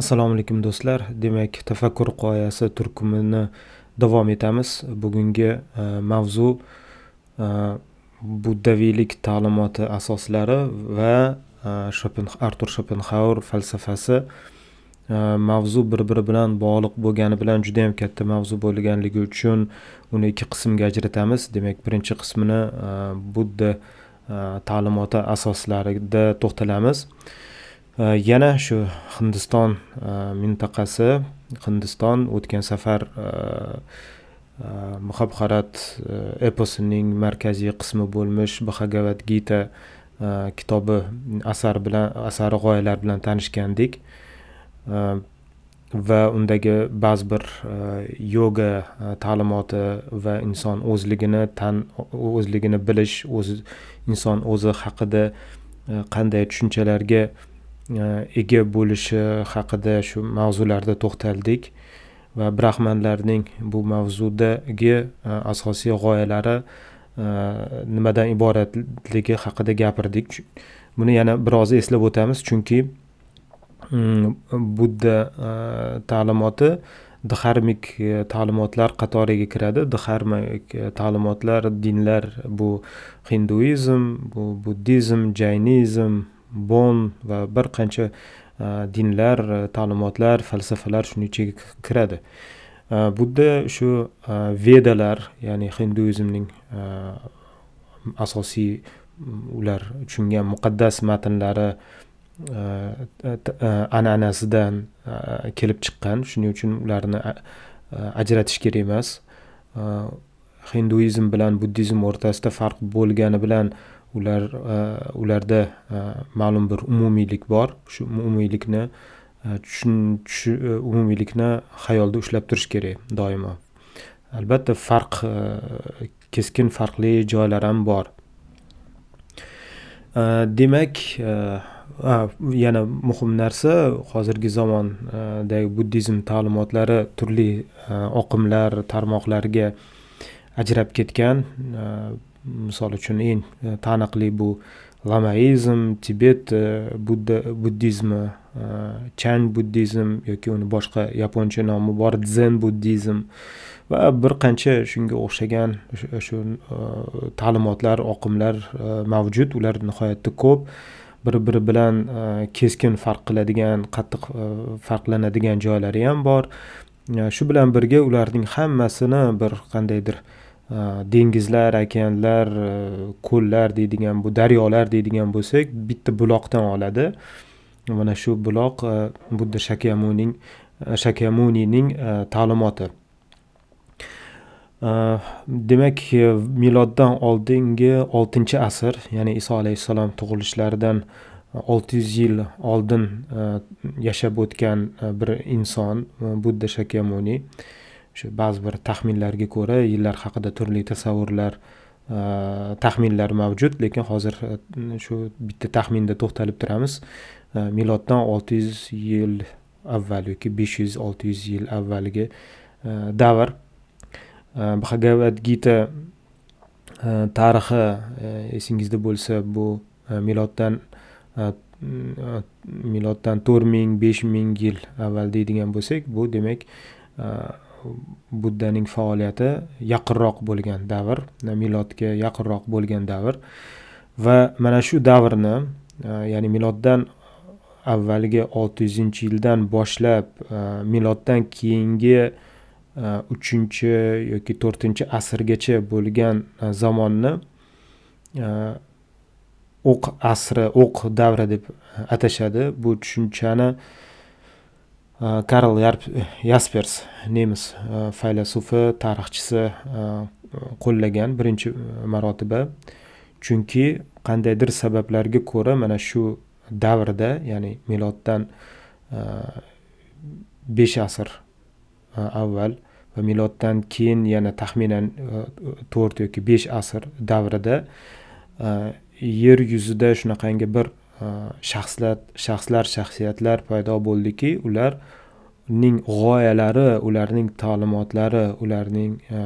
Assalomu alaykum do'stlar. Demak, tafakkur qoyasi turkumini davom etamiz. Bugungi e, mavzu e, buddaviylik ta'limoti asoslari va e, Shopen Artur Shopenhauer falsafasi. E, mavzu bir-biri bilan bog'liq bo'lgani bilan juda ham katta mavzu bo'lganligi uchun uni ikki qismga ajratamiz. Demak, birinchi qismini e, Budda e, ta'limoti asoslarida to'xtalamiz. Э, yana shu hindiston э, mintaqasi. Hindiston o'tgan safar э, muhabharat eposining markaziy qismi bo'lmish bhagavad gita kitobi asar bilan asari g'oyalar bilan tanishgandik. Va undagi ba'zi bir e, yoga e, ta'limoti va inson o'zligini tan o'zligini bilish o'zi inson o'zi haqida e, qanday tushunchalarga E, ega bo'lishi haqida shu mavzularda to'xtaldik. Va brahmanlarning bu mavzudagi e, asosiy g'oyalari e, nimadan iboratligi haqida gapirdik. Buni yana biroz eslab o'tamiz chunki mm, budda ta'limoti dharmik ta'limotlar qatoriga kiradi. Dharmik ta'limotlar dinlar bu hinduizm bu buddizm jaynizm bon va bir qancha e, dinlar e, ta'limotlar falsafalar shuni ichiga kiradi. E, budda shu vedalar ya'ni hinduizmning asosiy ular tushungan muqaddas matnlari an'anasidan kelib chiqqan. Shuning uchun ularni ajratish kerak emas. Hinduizm bilan buddizm o'rtasida farq bo'lgani bilan ular e, ularda e, ma'lum bir umumiylik bor. Shu umumiylikni e, e, umumiylikni xayolda ushlab turish kerak doimo. Albatta farq keskin farqli joylar ham bor. Demak yana muhim narsa hozirgi zamondagi buddizm ta'limotlari turli oqimlar tarmoqlarga ajrab ketgan misol uchun eng e, taniqli bu lamaizm tibet e, budda buddizmi e, chan buddizm yoki uni boshqa yaponcha nomi bor zen buddizm va bir qancha shunga o'xshagan shu ta'limotlar oqimlar mavjud ular nihoyatda ko'p. Bir biri bilan keskin farq qiladigan qattiq farqlanadigan joylari ham bor. Shu bilan birga ularning hammasini bir qandaydir Э, dengizlar okeanlar э, ko'llar deydigan bu daryolar deydigan bo'lsak bitta buloqdan oladi. Mana shu buloq e, budda shakyamunining e, shakyamunining e, ta'limoti. Demak miloddan oldingi oltinchi asr ya'ni iso alayhissalom tug'ilishlaridan olti yuz yil oldin yashab o'tgan bir inson budda shakyamuni. Shu ba'zi bir taxminlarga ko'ra yillar haqida turli tasavvurlar e, taxminlar mavjud lekin hozir e, shu bitta taxminda to'xtalib turamiz. E, miloddan olti yuz yil avval yoki besh yuz olti yuz yil avvalgi davr. Bhagavad gita tarixi esingizda bo'lsa bu miloddan miloddan to'rt ming besh ming yil avval deydigan bo'lsak bu demak buddaning faoliyati yaqinroq bo'lgan davr milodga yaqinroq bo'lgan davr. Va mana shu davrni e, ya'ni miloddan avvalgi olti yuzinchi yildan boshlab e, miloddan keyingi e, uchinchi yoki to'rtinchi asrgacha bo'lgan zamonni o'q asri o'q davri deb atashadi. Bu tushunchani karl yaspers nemis faylasufi tarixchisi qo'llagan birinchi э, marotaba chunki qandaydir sabablarga ko'ra mana shu davrda ya'ni miloddan e, besh asr e, avval va miloddan keyin yana taxminan e, to'rt yoki besh asr davrida yer yuzida shunaqangi bir Э, shaxslar shaxslar shaxsiyatlar paydo bo'ldiki ularning g'oyalari ularning ta'limotlari ularning e,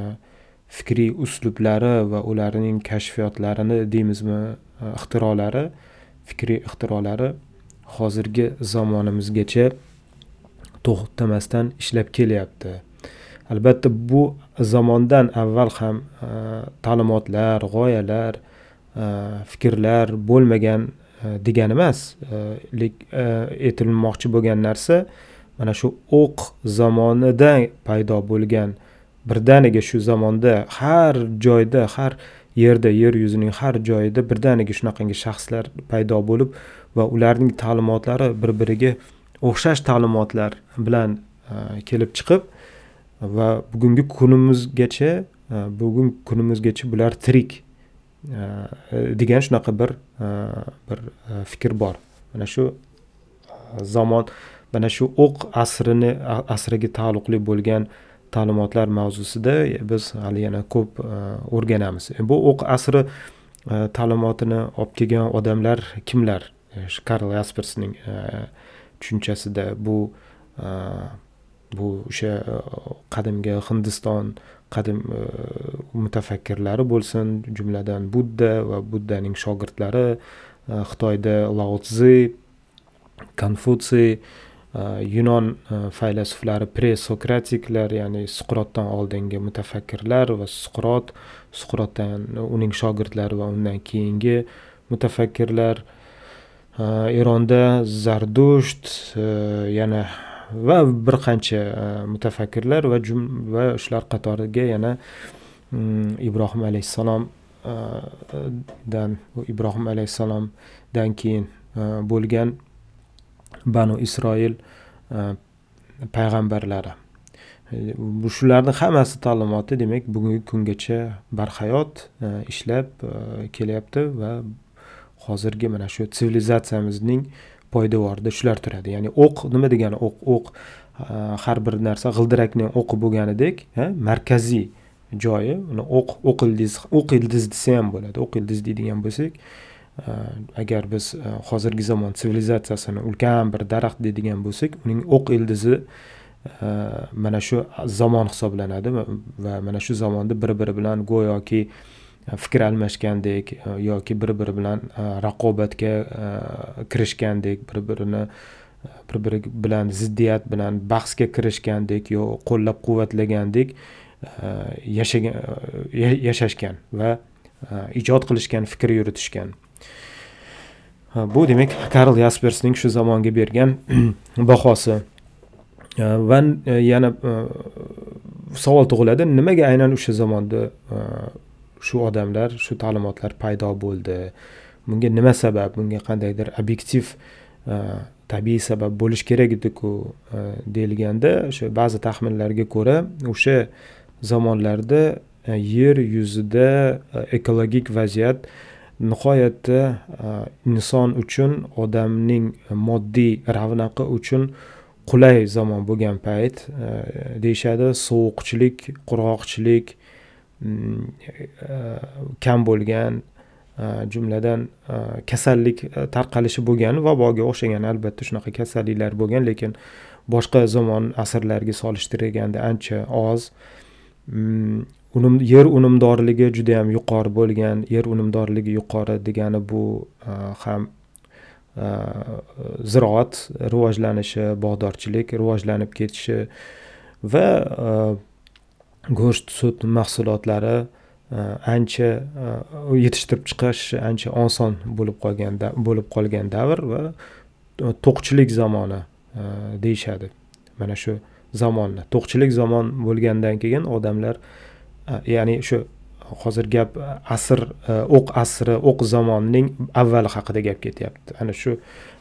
fikriy uslublari va ularning kashfiyotlarini deymizmi e, ixtirolari fikriy ixtirolari hozirgi zamonimizgacha to'xtamasdan ishlab kelyapti. Albatta bu zamondan avval ham e, ta'limotlar g'oyalar fikrlar bo'lmagan E, degani emas. E, Aytilmoqchi e, bo'lgan narsa mana shu o'q zamonida paydo bo'lgan. Birdaniga shu zamonda har joyda har yerda yer yuzining har joyida birdaniga shunaqangi shaxslar paydo bo'lib va ularning ta'limotlari bir biriga o'xshash ta'limotlar bilan kelib chiqib va bugungi kunimizgacha bugungi kunimizgacha bular tirik. Degan shunaqa bir e, bir e, fikr bor. Mana shu e, zamon mana shu o'q asrini asriga taalluqli bo'lgan ta'limotlar mavzusida biz hali yana ko'p o'rganamiz. Bu o'q asri ta'limotini olib kelgan odamlar kimlar? Karl yaspersning tushunchasida bu bu o'sha qadimgi hindiston qadim e, mutafakkirlari bo'lsin jumladan budda va buddaning shogirdlari e, xitoyda laozi konfutsiy e, yunon faylasuflari presokratiklar ya'ni suqrotdan oldingi mutafakkirlar va suqrot suqrotdan uning shogirdlari va undan keyingi mutafakkirlar. Eronda zardusht yana va bir qancha e, mutafakkirlar va va shular qatoriga yana mm, ibrohim ibrohim alayhissalomdan e, ibrohim alayhissalomdan keyin e, bo'lgan banu isroil payg'ambarlari. Shularni hammasi ta'limoti demak bugungi kungacha barhayot ishlab kelyapti va hozirgi mana shu sivilizatsiyamizning poydevorida shular turadi. Ya'ni o'q nima degani o'q? O'q har bir narsa g'ildirakning o'qi bo'lganidek markaziy joyi uni o'q o'q ildiz o'q ildiz desa ham bo'ladi. O'q ildiz deydigan bo'lsak agar biz hozirgi zamon sivilizatsiyasini ulkan bir daraxt deydigan bo'lsak uning o'q ildizi mana shu zamon hisoblanadi va mana shu zamonda bir biri bilan go'yoki fikr almashgandek e, yoki bir biri bilan e, raqobatga e, kirishgandek bir birini bir biri bilan ziddiyat bilan bahsga kirishgandek yo qo'llab quvvatlagandek yashagan yashashgan va ijod qilishgan fikr yuritishgan. Bu demak karl yaspersning shu zamonga bergan bahosi. Va yana savol tug'iladi nimaga aynan o'sha zamonda shu odamlar shu ta'limotlar paydo bo'ldi. Bunga nima sabab? Bunga qandaydir obyektiv e, tabiiy sabab bo'lishi kerak ediku e, deyilganda o'sha ba'zi taxminlarga ko'ra o'sha zamonlarda e, yer yuzida ekologik vaziyat nihoyatda inson uchun odamning moddiy ravnaqi uchun qulay zamon bo'lgan payt deyishadi. Sovuqchilik qurg'oqchilik kam bo'lgan jumladan kasallik tarqalishi bo'lgan vaboga o'xshagan albatta shunaqa kasalliklar bo'lgan lekin boshqa zamon asrlarga solishtirganda ancha oz unum yer unumdorligi juda ham yuqori bo'lgan yer unumdorligi yuqori degani bu ham ziroat rivojlanishi bog'dorchilik rivojlanib ketishi va go'sht sut mahsulotlari e, ancha e, yetishtirib chiqish ancha oson bo'lib qolgan bo'lib qolgan davr va to'qchilik zamoni e, deyishadi. Mana shu zamonni to'qchilik zamon bo'lgandan keyin odamlar ya'ni shu hozir gap asr o'q asri o'q zamonining avvali haqida gap ketyapti. Ana shu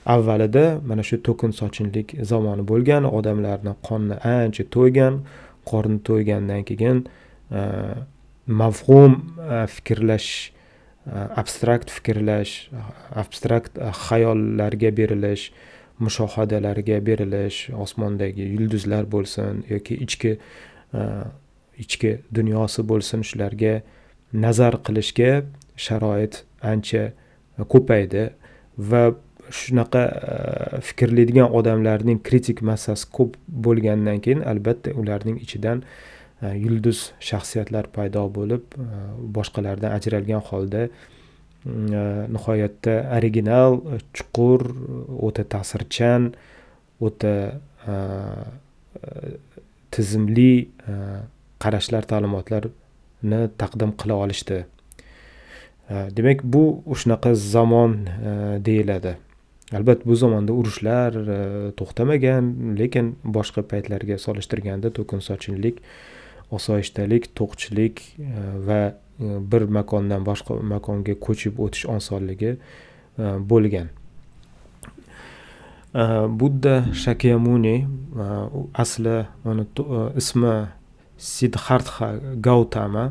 avvalida mana shu to'kin sochinlik zamoni bo'lgan odamlarni qonni ancha to'ygan qorni to'ygandan keyin e, mavhum e, fikrlash e, abstrakt fikrlash abstrakt xayollarga berilish mushohadalarga berilish osmondagi yulduzlar bo'lsin yoki ichki ichki dunyosi bo'lsin shularga nazar qilishga sharoit ancha ko'paydi va shunaqa e, fikrlaydigan odamlarning kritik massasi ko'p bo'lgandan keyin albatta ularning ichidan e, yulduz shaxsiyatlar paydo bo'lib e, boshqalardan ajralgan holda mm, nihoyatda original chuqur o'ta ta'sirchan o'ta tizimli qarashlar ta'limotlarni taqdim qila olishdi. Demak bu shunaqa zamon deyiladi. Albatta bu zamonda urushlar e, to'xtamagan lekin boshqa paytlarga solishtirganda to'kin sochinlik osoyishtalik to'qchilik e, va e, bir makondan boshqa makonga ko'chib o'tish osonligi bo'lgan. Budda shakyamuni asli uni ismi siddhartha gautama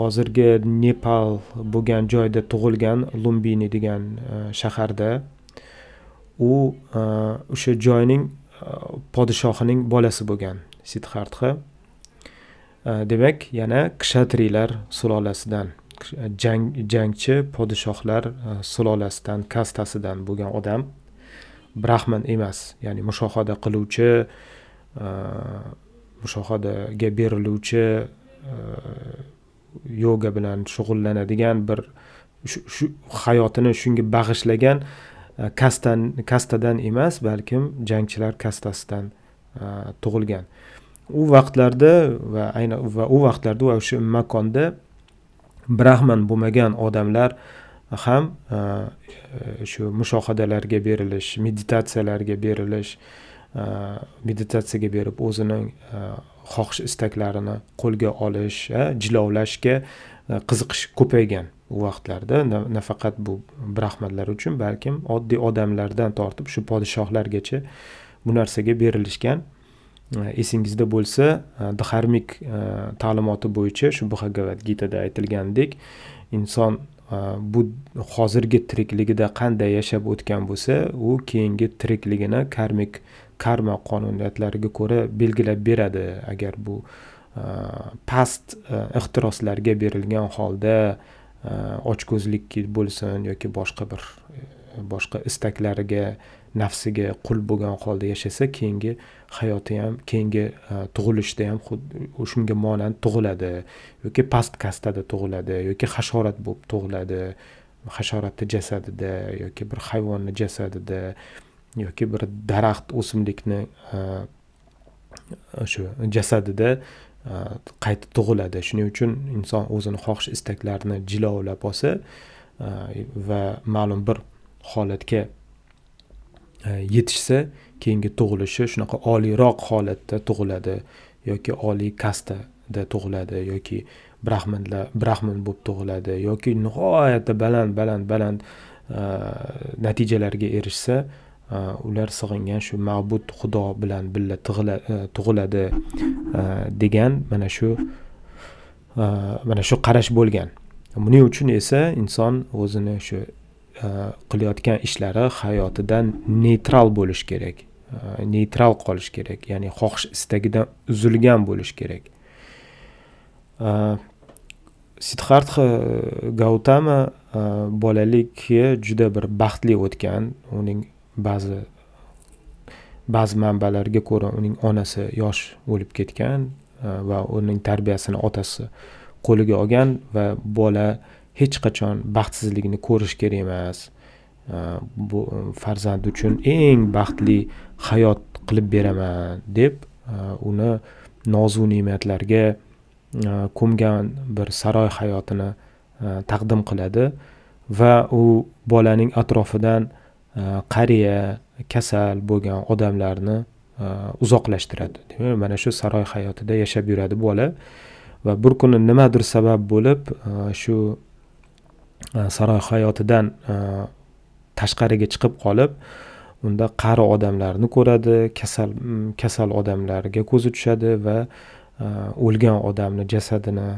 hozirgi nepal bo'lgan joyda tug'ilgan lumbini degan e, shaharda u e, o'sha joyning e, podshohining bolasi bo'lgan sidxartxa demak yana kshatriylar sulolasidan jang jangchi podshohlar sulolasidan kastasidan bo'lgan odam brahman emas ya'ni mushohada qiluvchi mushohadaga beriluvchi yoga bilan shug'ullanadigan bir shu hayotini shunga bag'ishlagan e, kastan kastadan emas balkim jangchilar kastasidan e, tug'ilgan. U vaqtlarda va ayni va u vaqtlarda va o'sha makonda brahman bo'lmagan odamlar ham e, shu mushohadalarga berilish meditatsiyalarga berilish Э, meditatsiyaga berib o'zining э, xohish istaklarini qo'lga olish э, jilovlashga qiziqish ko'paygan u vaqtlarda nafaqat bu brahmanlar uchun balkim oddiy odamlardan tortib shu podshohlargacha bu narsaga berilishgan. Esingizda bo'lsa dharmik ta'limoti bo'yicha shu bhagavad gitada aytilgandek inson bu hozirgi tirikligida qanday yashab o'tgan bo'lsa u keyingi tirikligini karmik karma qonuniyatlariga ko'ra belgilab beradi. Agar bu e, past e, ehtiroslarga berilgan holda e, ochko'zlik bo'lsin yoki boshqa bir boshqa istaklariga nafsiga qul bo'lgan holda yashasa keyingi hayoti ham keyingi tug'ilishda ham xuddi shunga monand tug'iladi yoki past kastada tug'iladi yoki hasharat bo'lib tug'iladi hasharotni jasadida yoki bir hayvonni jasadida. Yoki bir daraxt o'simlikni e, shu jasadida e, qayta tug'iladi. Shuning uchun inson o'zini xohish istaklarini jilovlab olsa e, va ma'lum bir holatga yetishsa keyingi tug'ilishi shunaqa oliyroq holatda tug'iladi yoki oliy kastada tug'iladi yoki brahmanlar brahman bo'lib tug'iladi yoki nihoyatda baland baland baland natijalarga erishsa Э, ular sig'ingan shu ma'bud xudo bilan birga e, tug'iladi e, degan mana shu e, mana shu qarash bo'lgan. Buning uchun esa inson o'zini shu qilayotgan ishlari hayotidan neytral bo'lishi kerak neytral qolish kerak ya'ni xohish istagidan uzilgan bo'lishi kerak. Sidxartxa gautama bolaligi juda bir baxtli o'tgan uning ba'zi ba'zi manbalarga ko'ra uning onasi yosh o'lib ketgan e, va uning tarbiyasini otasi qo'liga olgan va bola hech qachon baxtsizlikni ko'rish kerak emas. E, bu farzand uchun eng baxtli hayot qilib beraman deb e, uni nozu ne'matlarga ko'mgan bir saroy hayotini taqdim qiladi. Va u bolaning atrofidan Э, qariya kasal bo'lgan odamlarni э, uzoqlashtiradi. Demak mana shu saroy hayotida yashab yuradi bola. Va bir kuni nimadir sabab bo'lib e, shu e, saroy hayotidan e, tashqariga chiqib qolib unda qari odamlarni ko'radi kasal kasal odamlarga ko'zi tushadi va o'lgan odamni jasadini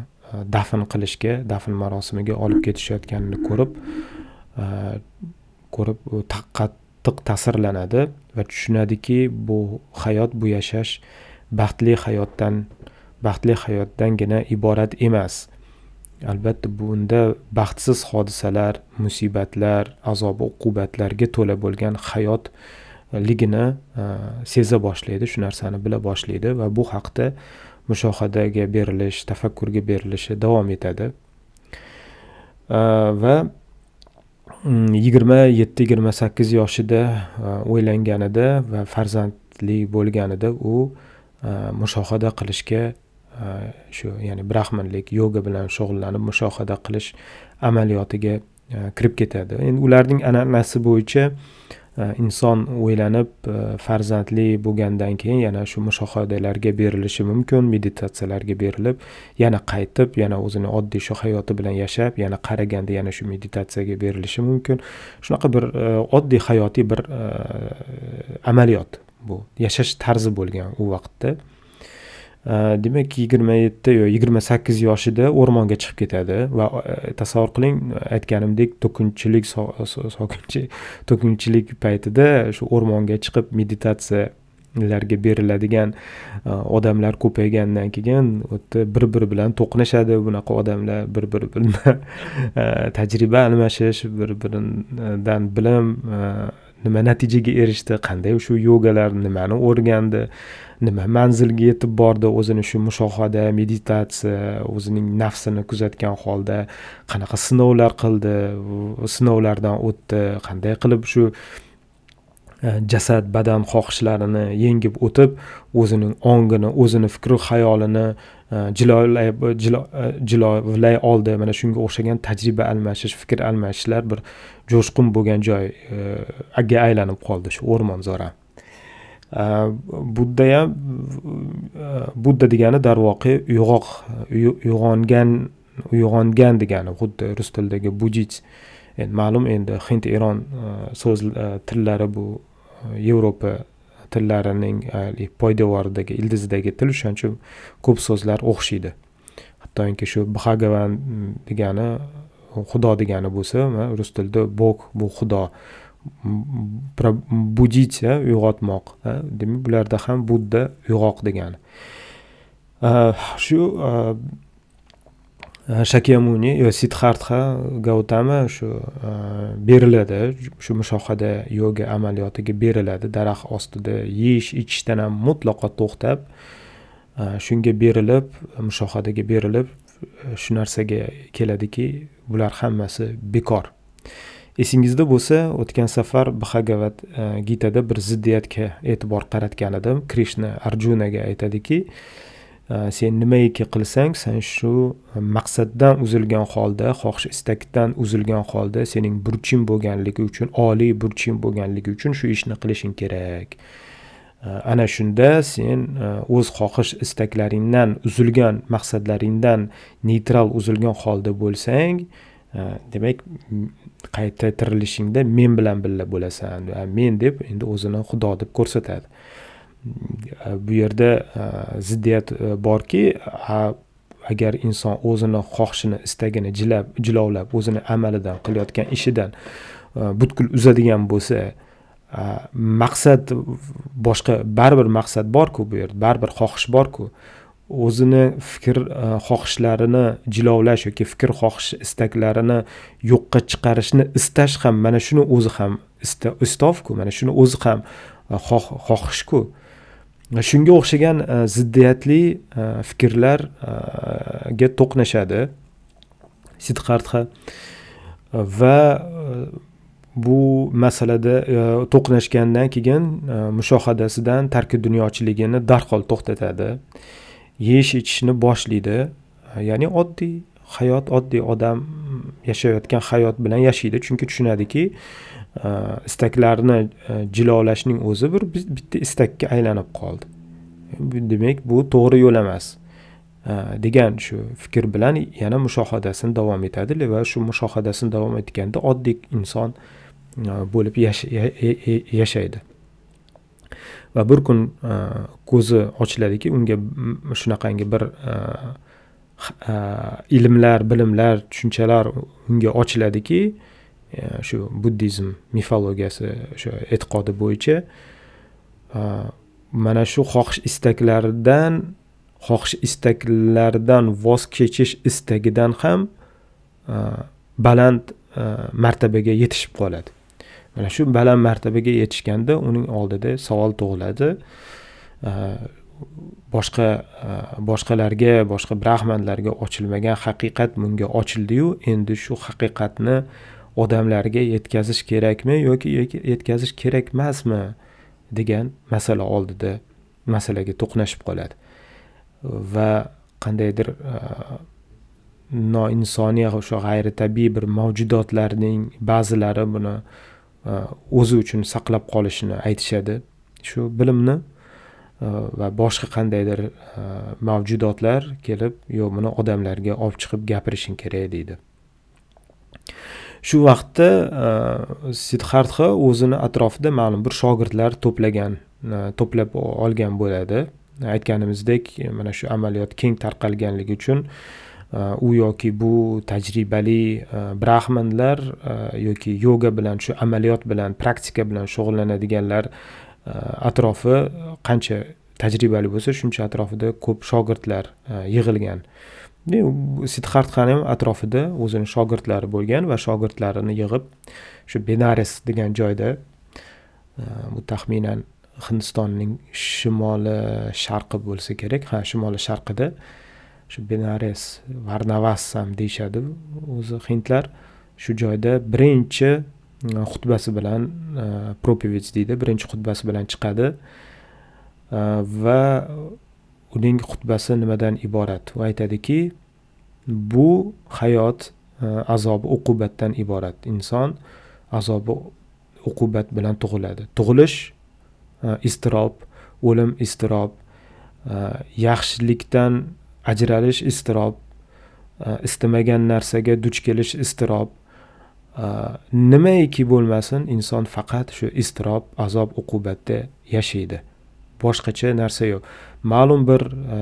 dafn qilishga dafn marosimiga olib ketishayotganini ko'rib ko'rib qattiq ta'sirlanadi va tushunadiki bu hayot bu yashash baxtli hayotdan baxtli hayotdangina iborat emas. Albatta bunda baxtsiz hodisalar musibatlar azob uqubatlarga to'la bo'lgan hayotligini e, seza boshlaydi shu narsani bila boshlaydi va bu haqda mushohadaga berilish tafakkurga berilishi davom etadi. E, va yigirma yetti yigirma sakkiz yoshida e, o'ylanganida va farzandli bo'lganida u e, mushohada qilishga e, shu ya'ni braxmanlik yoga bilan shug'ullanib mushohada qilish amaliyotiga kirib ketadi. Endi ularning an'anasi bo'yicha Э, inson o'ylanib э, farzandli bo'lgandan keyin yana shu mushohadalarga berilishi mumkin meditatsiyalarga berilib yana qaytib yana o'zini oddiy shu hayoti bilan yashab yana qaraganda yana shu meditatsiyaga berilishi mumkin. Shunaqa bir e, oddiy hayotiy bir e, amaliyot bu. Yashash tarzi bo'lgan u vaqtda. Demak yigirma yetti yo yigirma sakkiz yoshida o'rmonga chiqib ketadi va e, tasavvur qiling aytganimdek to'kinchilik sokinchi to'kinchilik paytida shu o'rmonga chiqib meditatsiyalarga beriladigan e, odamlar ko'paygandan keyin u yerda bir biri bilan to'qnashadi. Bunaqa odamlar bir biri bilan e, tajriba almashish bir biridan bilim nima natijaga erishdi qanday shu yogalar nimani o'rgandi nima manzilga yetib bordi o'zini shu mushohada meditatsiya o'zining nafsini kuzatgan holda qanaqa sinovlar qildi sinovlardan o'tdi qanday qilib shu e, jasad badan xohishlarini yengib o'tib o'zining ongini o'zini fikru xayolini e, jilolay e, jilovlay oldi. Mana shunga o'xshagan tajriba almashish fikr almashishlar bir jo'shqin bo'lgan joyga aylanib qoldi shu o'rmonzora budda ham budda degani darvoqe uyg'oq uyg'ongan uyg'ongan degani xuddi rus tilidagi budist endi ma'lum endi hind eron so'z tillari bu yevropa tillarining poydevoridagi ildizidagi til o'shaning uchun ko'p so'zlar o'xshaydi hattoki shu bhagavan degani xudo degani bo'lsa rus tilida bog bu xudo budить uyg'otmoq demak bularda ham budda uyg'oq degani shu shakyamuni yo sidxartha gautama shu beriladi shu mushohada yoga amaliyotiga beriladi daraxt ostida yeyish ichishdan ham mutlaqo to'xtab shunga berilib mushohadaga berilib shu narsaga keladiki bular hammasi bekor esingizda bo'lsa o'tgan safar bhagavat e, gitada bir ziddiyatga e'tibor qaratgan edim. Krishna arjunaga aytadiki e, sen nimaiki qilsang sen shu maqsaddan uzilgan holda xohish istakdan uzilgan holda sening burching bo'lganligi uchun oliy burching bo'lganligi uchun shu ishni qilishing kerak. E, ana shunda sen o'z xohish istaklaringdan uzilgan maqsadlaringdan neytral uzilgan holda bo'lsang Э, demak qayta tirilishingda men bilan birga bo'lasan. Men deb endi o'zini xudo deb ko'rsatadi. E, bu yerda e, ziddiyat e, borki agar inson o'zini xohishini istagini jilab jilovlab o'zini amalidan qilayotgan ishidan butkul uzadigan bo'lsa maqsad boshqa baribir maqsad borku bu yerda baribir xohish borku o'zini fikr e, xohishlarini jilovlash yoki fikr xohish istaklarini yo'qqa chiqarishni istash ham mana shuni o'zi ham istovku mana shuni o'zi ham e, xohishku. Shunga o'xshagan e, ziddiyatli fikrlarga to'qnashadi sidqartha va bu masalada to'qnashgandan keyin mushohadasidan tarki dunyochiligini darhol to'xtatadi. Yeyish ichishni boshlaydi. Ya'ni oddiy hayot oddiy odam yashayotgan hayot bilan yashaydi. Chunki tushunadiki istaklarni e, jilovlashning o'zi bir bitta istakka aylanib qoldi. Demak bu to'g'ri yo'l emas. Degan shu fikr bilan yana mushohadasini davom etadi va shu mushohadasini davom etganda oddiy inson e, bo'lib yashaydi. Va bir kun e, ko'zi ochiladiki unga shunaqangi bir e, e, ilmlar bilimlar tushunchalar unga ochiladiki shu buddizm mifologiyasi o'sha e'tiqodi bo'yicha mana shu xohish istaklaridan xohish istaklaridan voz kechish istagidan ham baland martabaga yetishib qoladi. Mana shu baland martabaga yetishganda uning oldida savol tug'iladi. Boshqa e, boshqalarga boshqa brahmanlarga ochilmagan haqiqat bunga ochildiyu endi shu haqiqatni odamlarga yetkazish kerakmi yoki yetkazish kerak emasmi degan masala oldida masalaga to'qnashib qoladi. Va qandaydir e, noinsoniy o'sha g'ayritabiiy bir mavjudotlarning ba'zilari buni Э, o'zi uchun saqlab qolishini aytishadi. Shu bilimni e, va boshqa qandaydir e, mavjudotlar kelib yo buni odamlarga olib chiqib gapirishing kerak deydi. Shu vaqtda e, sidxartxa o'zini atrofida ma'lum bir shogirdlar to'plagan to'plab olgan bo'ladi. Aytganimizdek mana shu amaliyot keng tarqalganligi uchun Э, u yoki bu tajribali э, brahmanlar э, yoki yoga bilan shu amaliyot bilan praktika bilan shug'ullanadiganlar atrofi qancha tajribali bo'lsa shuncha atrofida ko'p shogirdlar yig'ilgan. Sidxartxani ham atrofida o'zini shogirdlari bo'lgan va shogirdlarini yig'ib shu benares degan joyda e, bu taxminan hindistonning shimoli sharqi bo'lsa kerak. Ha shimoli sharqida shu benares varnavassam deyishadi o'zi hindlar. Shu joyda birinchi e, xutbasi bilan e, deydi birinchi xutbasi bilan chiqadi. E, va uning xutbasi nimadan iborat? U aytadiki bu hayot e, azobi uqubatdan iborat. Inson azobi uqubat bilan tug'iladi. Tug'ilish iztirob o'lim iztirob yaxshilikdan ajralish iztirob e, istamagan narsaga duch kelish iztirob e, nimaiki bo'lmasin inson faqat shu iztirob azob uqubatda yashaydi. Boshqacha narsa yo'q. Ma'lum bir e,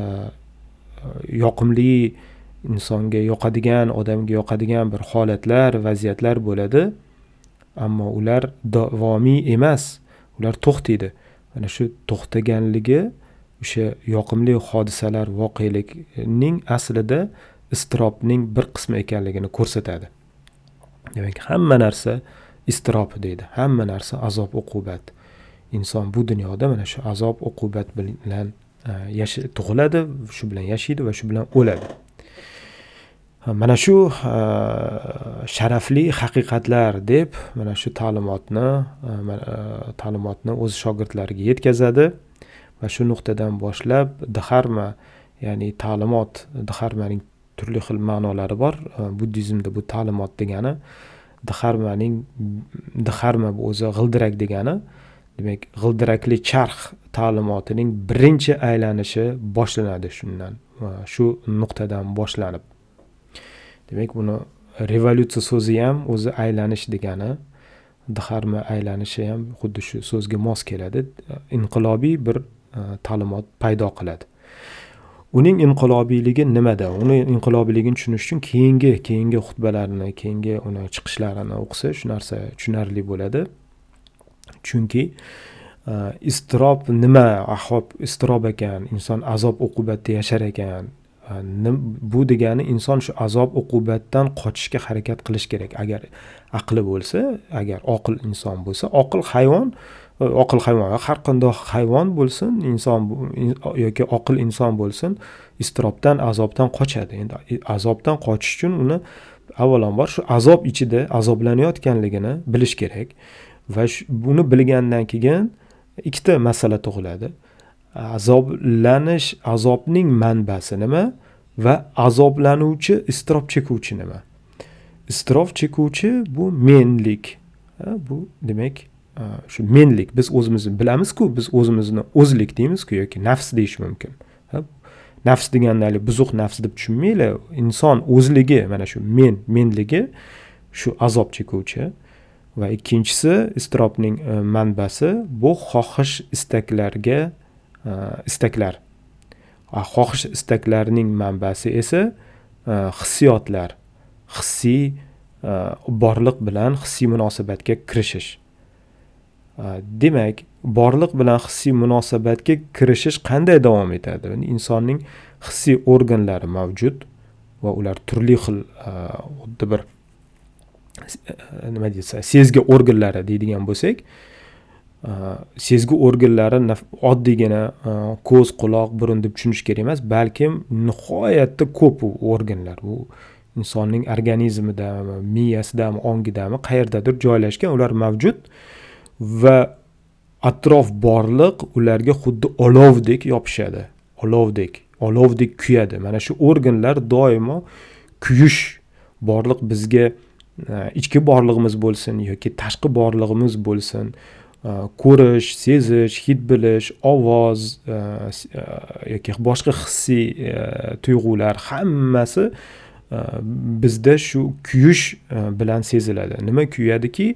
yoqimli insonga yoqadigan odamga yoqadigan bir holatlar vaziyatlar bo'ladi ammo ular davomiy emas. Ular to'xtaydi. Mana shu to'xtaganligi o'sha yoqimli hodisalar voqelikning aslida iztirobning bir qismi ekanligini ko'rsatadi. Demak hamma narsa iztirob deydi. Hamma narsa azob uqubat. Inson bu dunyoda mana shu azob uqubat bilan e, tug'iladi shu bilan yashaydi va shu bilan o'ladi. Mana shu e, sharafli haqiqatlar deb mana shu ta'limotni e, e, ta'limotni o'z shogirdlariga yetkazadi. Va shu nuqtadan boshlab dharma ya'ni ta'limot dharmaning turli xil ma'nolari bor. E, buddizmda bu ta'limot degani dharmaning dharma bu o'zi g'ildirak degani demak g'ildirakli charx ta'limotining birinchi aylanishi boshlanadi shundan e, shu nuqtadan boshlanib. Demak buni revolyutsiya so'zi ham o'zi aylanish degani dharma aylanishi ham xuddi shu so'zga mos keladi. E, inqilobiy bir E, ta'limot paydo qiladi. Uning inqilobiyligi nimada? Uni inqilobiyligini tushunish uchun keyingi keyingi xutbalarni keyingi uni chiqishlarini o'qisa shu narsa tushunarli bo'ladi. Chunki e, iztirob nima ahob iztirob ekan inson azob uqubatda yashar ekan e, bu degani inson shu azob uqubatdan qochishga harakat qilish kerak. Agar aqli bo'lsa agar oqil inson bo'lsa oqil hayvon oqil hayvon har qanday hayvon bo'lsin inson yoki oqil inson bo'lsin iztirobdan azobdan qochadi. Endi azobdan qochish uchun uni avvalambor shu azob ichida azoblanayotganligini bilish kerak va buni bilgandan keyin ikkita masala tug'iladi. Azoblanish azobning manbasi nima va azoblanuvchi iztirob chekuvchi nima? Iztirob chekuvchi bu menlik bu demak Э, shu menlik biz o'zimizni bilamizku biz o'zimizni o'zlik deymizku yoki nafs deyish mumkin. Nafs deganda haligi buzuq nafs deb tushunmanglar inson o'zligi mana shu men menligi shu azob chekuvchi. Va ikkinchisi iztirobning e, manbasi bu xohish istaklarga e, istaklar. Xohish istaklarning manbasi esa e, hissiyotlar hissiy borliq bilan hissiy munosabatga kirishish. Э, demak borliq bilan hissiy munosabatga kirishish qanday davom etadi? Insonning hissiy organlari mavjud va ular turli xil e, xuddi bir e, nima deysa sezgi organlari deydigan bo'lsak e, sezgi organlari oddiygina ko'z quloq burun deb tushunish kerak emas balkim nihoyatda ko'p u organlar. Bu insonning organizmidami miyasidami ongidami qayerdadir joylashgan ular mavjud. Va atrof borliq ularga xuddi olovdek yopishadi. Olovdek olovdek kuyadi. Mana shu organlar doimo kuyish borliq bizga e, ichki borlig'imiz bo'lsin yoki tashqi borlig'imiz bo'lsin e, ko'rish sezish hid bilish ovoz e, yoki boshqa hissiy tuyg'ular hammasi bizda shu kuyish bilan seziladi. Nima kuyadiki?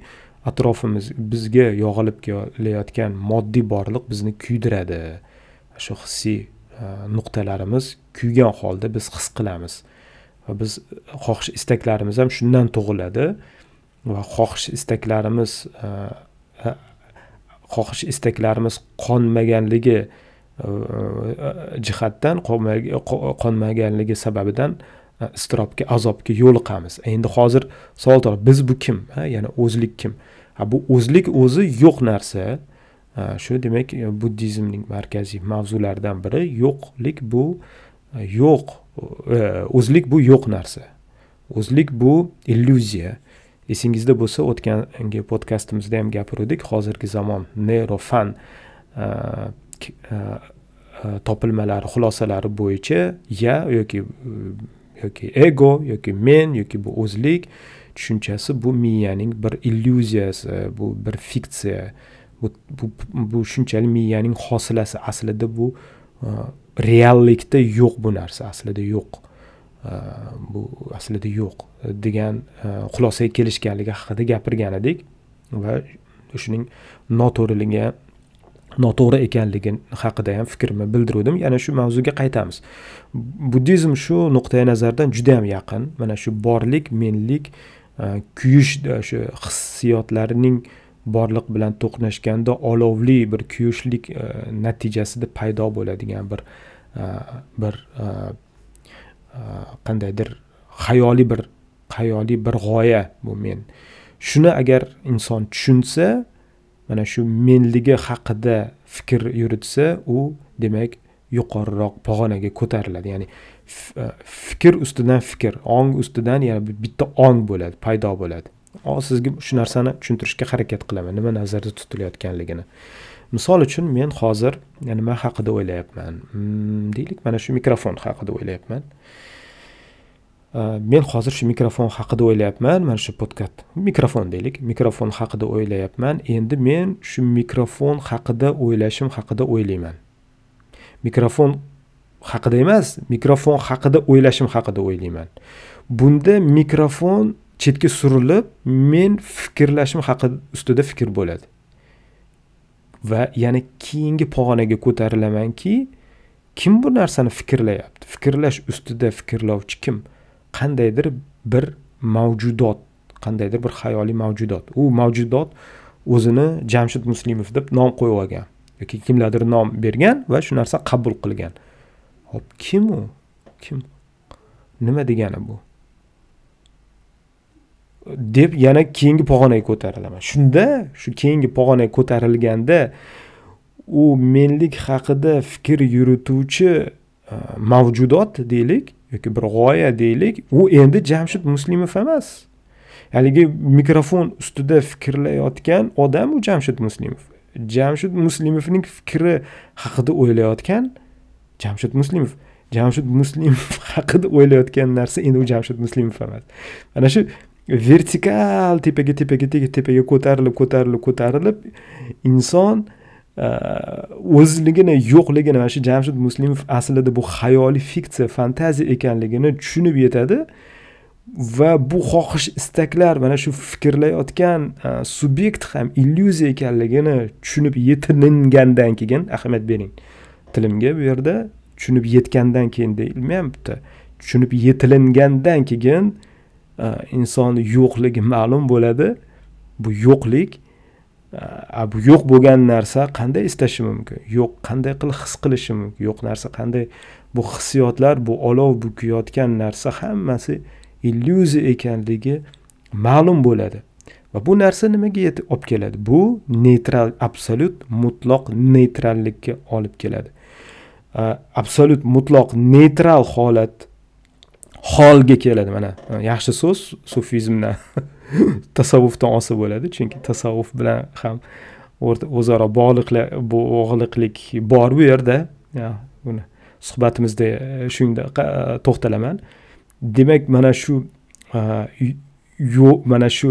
Atrofimiz bizga yog'ilib kelayotgan moddiy borliq bizni kuydiradi. Shu hissiy e, nuqtalarimiz kuygan holda biz his qilamiz. Va biz xohish istaklarimiz ham shundan tug'iladi. Va xohish istaklarimiz e, e, xohish istaklarimiz qonmaganligi jihatdan qonmaganligi sababidan iztirobga azobga yo'liqamiz. Endi hozir savol biz bu kim? Ya'ni o'zlik kim? Bu o'zlik o'zi yo'q narsa. Shu demak e, buddizmning markaziy mavzularidan biri yo'qlik bu e, yo'q e, o'zlik bu yo'q narsa. O'zlik bu illyuziya. Esingizda bo'lsa o'tgangi podkastimizda ham gapiruvdik hozirgi zamon neyrofan topilmalari xulosalari bo'yicha ya yoki yoki ego yoki men yoki bu o'zlik tushunchasi bu miyaning bir illyuziyasi bu bir fiksiya bu, bu, bu shunchalik miyaning hosilasi aslida bu e, reallikda yo'q bu narsa aslida yo'q e, bu aslida yo'q degan e, xulosaga kelishganligi haqida gapirgan edik va shuning noto'g'riligi noto'g'ri ekanligi haqida ham fikrimni bildiruvdim. Yana shu mavzuga qaytamiz. Buddizm shu nuqtai nazardan juda yam yaqin. Mana shu borlik menlik Э, kuyish e, shu hissiyotlarning borliq bilan to'qnashganda olovli bir kuyishlik e, natijasida paydo bo'ladigan bir e, bir qandaydir xayoliy bir xayoliy bir g'oya bu men. Shuni agar inson tushunsa mana shu menligi haqida fikr yuritsa u demak yuqoriroq pog'onaga ko'tariladi. Ya'ni E, fikr ustidan fikr ong ustidan yana bitta ong bo'ladi paydo bo'ladi. Hozir sizga shu narsani tushuntirishga harakat qilaman nima nazarda tutilayotganligini. Misol uchun men hozir nima haqida o'ylayapman. Hmm, deylik mana shu mikrofon haqida o'ylayapman. E, men hozir shu mikrofon haqida o'ylayapman mana shu podkast. Mikrofon deylik mikrofon haqida o'ylayapman. Endi men shu mikrofon haqida o'ylashim haqida o'ylayman. Mikrofon haqida emas mikrofon haqida o'ylashim haqida o'ylayman. Bunda mikrofon chetga surilib men fikrlashim haqida ustida fikr bo'ladi. Va yana keyingi pog'onaga ko'tarilamanki kim bu narsani fikrlayapti? Fikrlash ustida fikrlovchi kim? Qandaydir bir mavjudot qandaydir bir xayoliy mavjudot. U mavjudot o'zini jamshid muslimov deb nom qo'yib olgan yoki kimlardir nom bergan va shu narsa qabul qilgan. Hop kim u? Kim? Nima degani bu? Deb yana keyingi pog'onaga ko'tarilaman shunda shu keyingi pog'onaga ko'tarilganda u menlik haqida fikr yurituvchi e, mavjudot deylik yoki bir g'oya deylik u endi jamshid muslimov emas. Haligi mikrofon ustida fikrlayotgan odam u jamshid muslimov. Jamshid muslimovning fikri haqida o'ylayotgan jamshid muslimov. Jamshid muslimov haqida o'ylayotgan narsa endi u jamshid muslimov emas. Mana shu vertikal tepaga tepaga tepaga ko'tarilib ko'tarilib ko'tarilib inson e, o'zligini yo'qligini mana shu jamshid muslimov aslida bu xayoliy fiksiya fantaziya ekanligini tushunib yetadi va bu xohish istaklar mana shu fikrlayotgan e, subyekt ham illyuziya ekanligini tushunib yetilingandan keyin ahamiyat bering tilimga bu yerda tushunib yetgandan keyin deyilmayapti tushunib yetilingandan keyin insonni yo'qligi ma'lum bo'ladi. Bu yo'qlik bu yo'q bo'lgan narsa qanday istashi mumkin? Yo'q qanday qilib his qilishi mumkin? Yo'q narsa qanday? Bu hissiyotlar bu olov bu kuyayotgan narsa hammasi illyuziya ekanligi ma'lum bo'ladi. Va bu narsa nimaga yetib olib keladi? Bu neytral absolyut mutloq neytrallikka olib keladi. Absolyut mutloq neytral holat holga keladi mana yaxshi so'z sufizmdan tasavvufdan olsa bo'ladi chunki tasavvuf bilan ham o'zaro bog'liqlik bog'liqlik bor bu yerda buni suhbatimizda shunga shunda to'xtalaman demak mana shu yo'q mana shu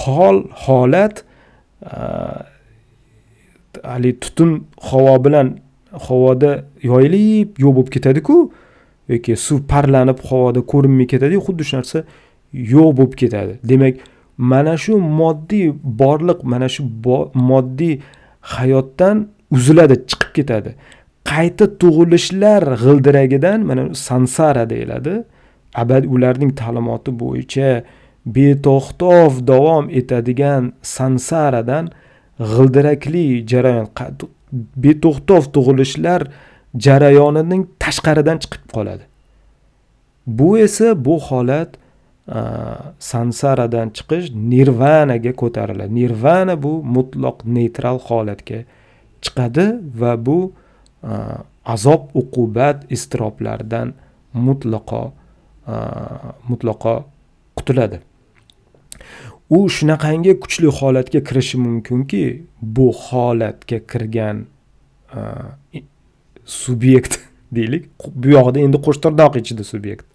hol holat haligi tutun havo bilan havoda yoyilib yo'q bo'lib ketadiku. Yoki suv parlanib havoda ko'rinmay ketadiyu xuddi shu narsa yo'q bo'lib ketadi. Demak mana shu moddiy borliq mana shu moddiy hayotdan uziladi chiqib ketadi. Qayta tug'ilishlar g'ildiragidan mana sansara deyiladi. Abad ularning ta'limoti bo'yicha beto'xtov davom etadigan sansaradan g'ildirakli jarayon. Beto'xtov tug'ilishlar jarayonining tashqaridan chiqib qoladi. Bu esa bu holat sansaradan chiqish nirvanaga ko'tariladi. Nirvana bu mutloq neytral holatga chiqadi va bu azob uqubat iztiroblardan mutlaqo mutlaqo qutuladi u shunaqangi kuchli holatga kirishi mumkinki bu holatga kirgan subyekt deylik. Bu yog'ida endi qo'shtirnoq ichida subyekt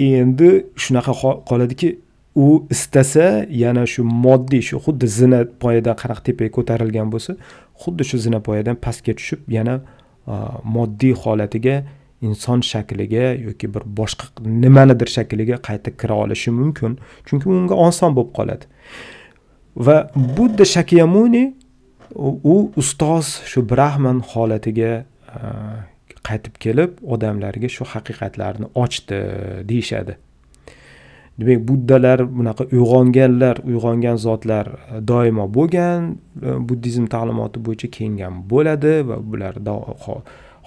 endi shunaqa qoladiki u istasa yana shu moddiy shu xuddi zina poyadan qanaqa tepaga ko'tarilgan bo'lsa xuddi shu zina poyadan pastga tushib yana moddiy holatiga inson shakliga yoki bir boshqa nimanidir shakliga qayta kira olishi mumkin. Chunki unga oson bo'lib qoladi. Va budda shakyamuni u ustoz shu brahman holatiga e, qaytib kelib odamlarga shu haqiqatlarni ochdi deyishadi. Demak buddalar bunaqa uyg'onganlar uyg'ongan zotlar e, doimo bo'lgan e, buddizm ta'limoti bo'yicha keyin bo'ladi va bular